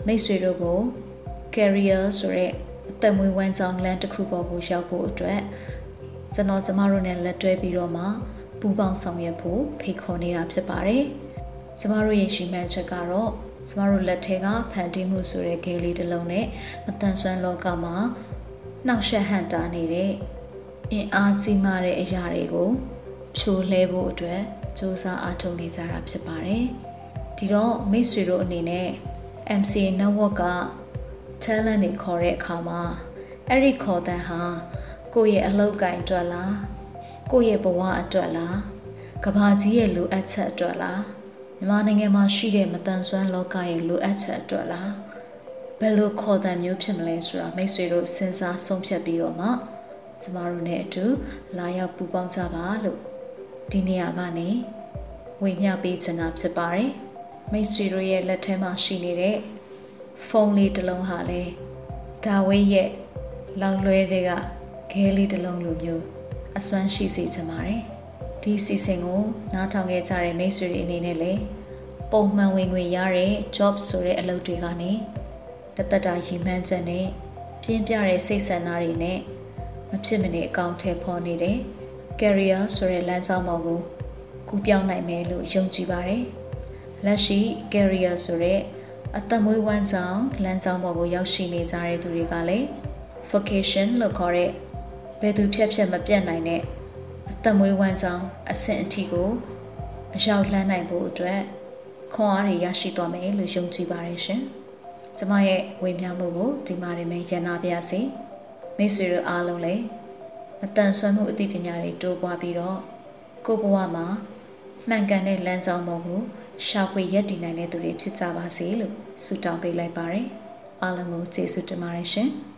မိတ်ဆွေတို့ကို career ဆိုတဲ့အသက်မွေးဝမ်းကြောင်းလမ်းတစ်ခုပေါ်ကိုရောက်ဖို့အတွက်ကျွန်တော်ကျမတို့နဲ့လက်တွဲပြီးတော့မှပူးပေါင်းဆောင်ရွက်ဖို့ဖိတ်ခေါ်နေတာဖြစ်ပါတယ်။ကျမတို့ရဲ့ရှိမှန်းချက်ကတော့ ကျမတို့လက်ထဲကဖန်တီးမှုဆိုတဲ့ဂဲလေးတစ်လုံးနဲ့မတန်ဆွမ်းလောကမှာနှောက်ယှက်ဟန်တာနေတဲ့အင်အားကြီးမားတဲ့အရာတွေကိုဖြိုလဲဖို့အတွက်စူးစမ်းအားထုတ်နေကြတာဖြစ်ပါတယ်။ဒီတော့မိတ်ဆွေတို့အနေနဲ့ MCA network က talent တွေခေါ်တဲ့အခါမှာအဲ့ဒီခေါ်တဲ့ဟာကိုယ့်ရဲ့အလုပ်ကိုင်အတွက်လားကိုယ့်ရဲ့ဘဝအတွက်လားကဘာကြီးရဲ့လိုအပ်ချက်အတွက်လား မြန်မာနိုင်ငံမှာရှိတဲ့မတန်ဆွမ်းလောကရဲ့လိုအပ်ချက်အတွက်လားဘယ်လိုခေါ်တဲ့မျိုးဖြစ်မလဲဆိုတာမိတ်ဆွေတို့စဉ်းစားဆုံးဖြတ်ပြီးတော့မှကျမတို့နဲ့အတူလာရောက်ပူးပေါင်းကြပါလို့ဒီနေရာကနေဝေမျှပေးချင်တာဖြစ်ပါတယ်မိတ်ဆွေတို့ရဲ့လက်ထဲမှာရှိနေတဲ့ဖုန်းလေးတစ်လုံးဟာလေဒါဝိရဲ့လောက်လွဲတဲ့ကခဲလေးတစ်လုံးလိုမျိုးအစွမ်းရှိစေချင်ပါတယ် ဒီစီစဉ်ကိုနားထောင်ခဲ့ကြတဲ့မိတ်ဆွေတွေအနေနဲ့လည်းပုံမှန်ဝင်ငွေရတဲ့ job ဆိုတဲ့အလုပ်တွေကနေတသက်တာရည်မှန်းချက်နဲ့ပြင်းပြတဲ့စိတ်ဆန္ဒတွေနဲ့မဖြစ်မနေအကောင့်ထဲပေါ်နေတဲ့ career ဆိုတဲ့လမ်းကြောင်းပေါ်ကိုကူးပြောင်းနိုင်မယ်လို့ယုံကြည်ပါတယ်လက်ရှိ career ဆိုတဲ့အသက်မွေးဝမ်းဆောင်လမ်းကြောင်းပေါ်ကိုရောက်ရှိနေကြတဲ့သူတွေကလည်း vocation လို့ခေါ်တဲ့ဘယ်သူဖြတ်ဖြတ်မပြတ်နိုင်တဲ့ အသက်မွေးဝမ်းကြောင်းအဆင့်အထိကိုအရောက်လှမ်းနိုင်ဖို့အတွက်ခွန်အားတွေရရှိသွားမယ်လို့ယုံကြည်ပါတယ်ရှင်။ကျမရဲ့ဝေမျှမှုကိုဒီမှာနေမယ်ရန်နာပါရစေ။မိတ်ဆွေတို့အားလုံးလည်းအတန်ဆွမ်းမှုအသိပညာတွေတိုးပွားပြီးတော့ကိုယ့်ဘဝမှာမှန်ကန်တဲ့လမ်းကြောင်းပေါ်ကိုရှာဖွေရည်တည်နိုင်တဲ့သူတွေဖြစ်ကြပါစေလို့ဆုတောင်းပေးလိုက်ပါတယ်။အားလုံးကိုကျေးဇူးတင်ပါတယ်ရှင်။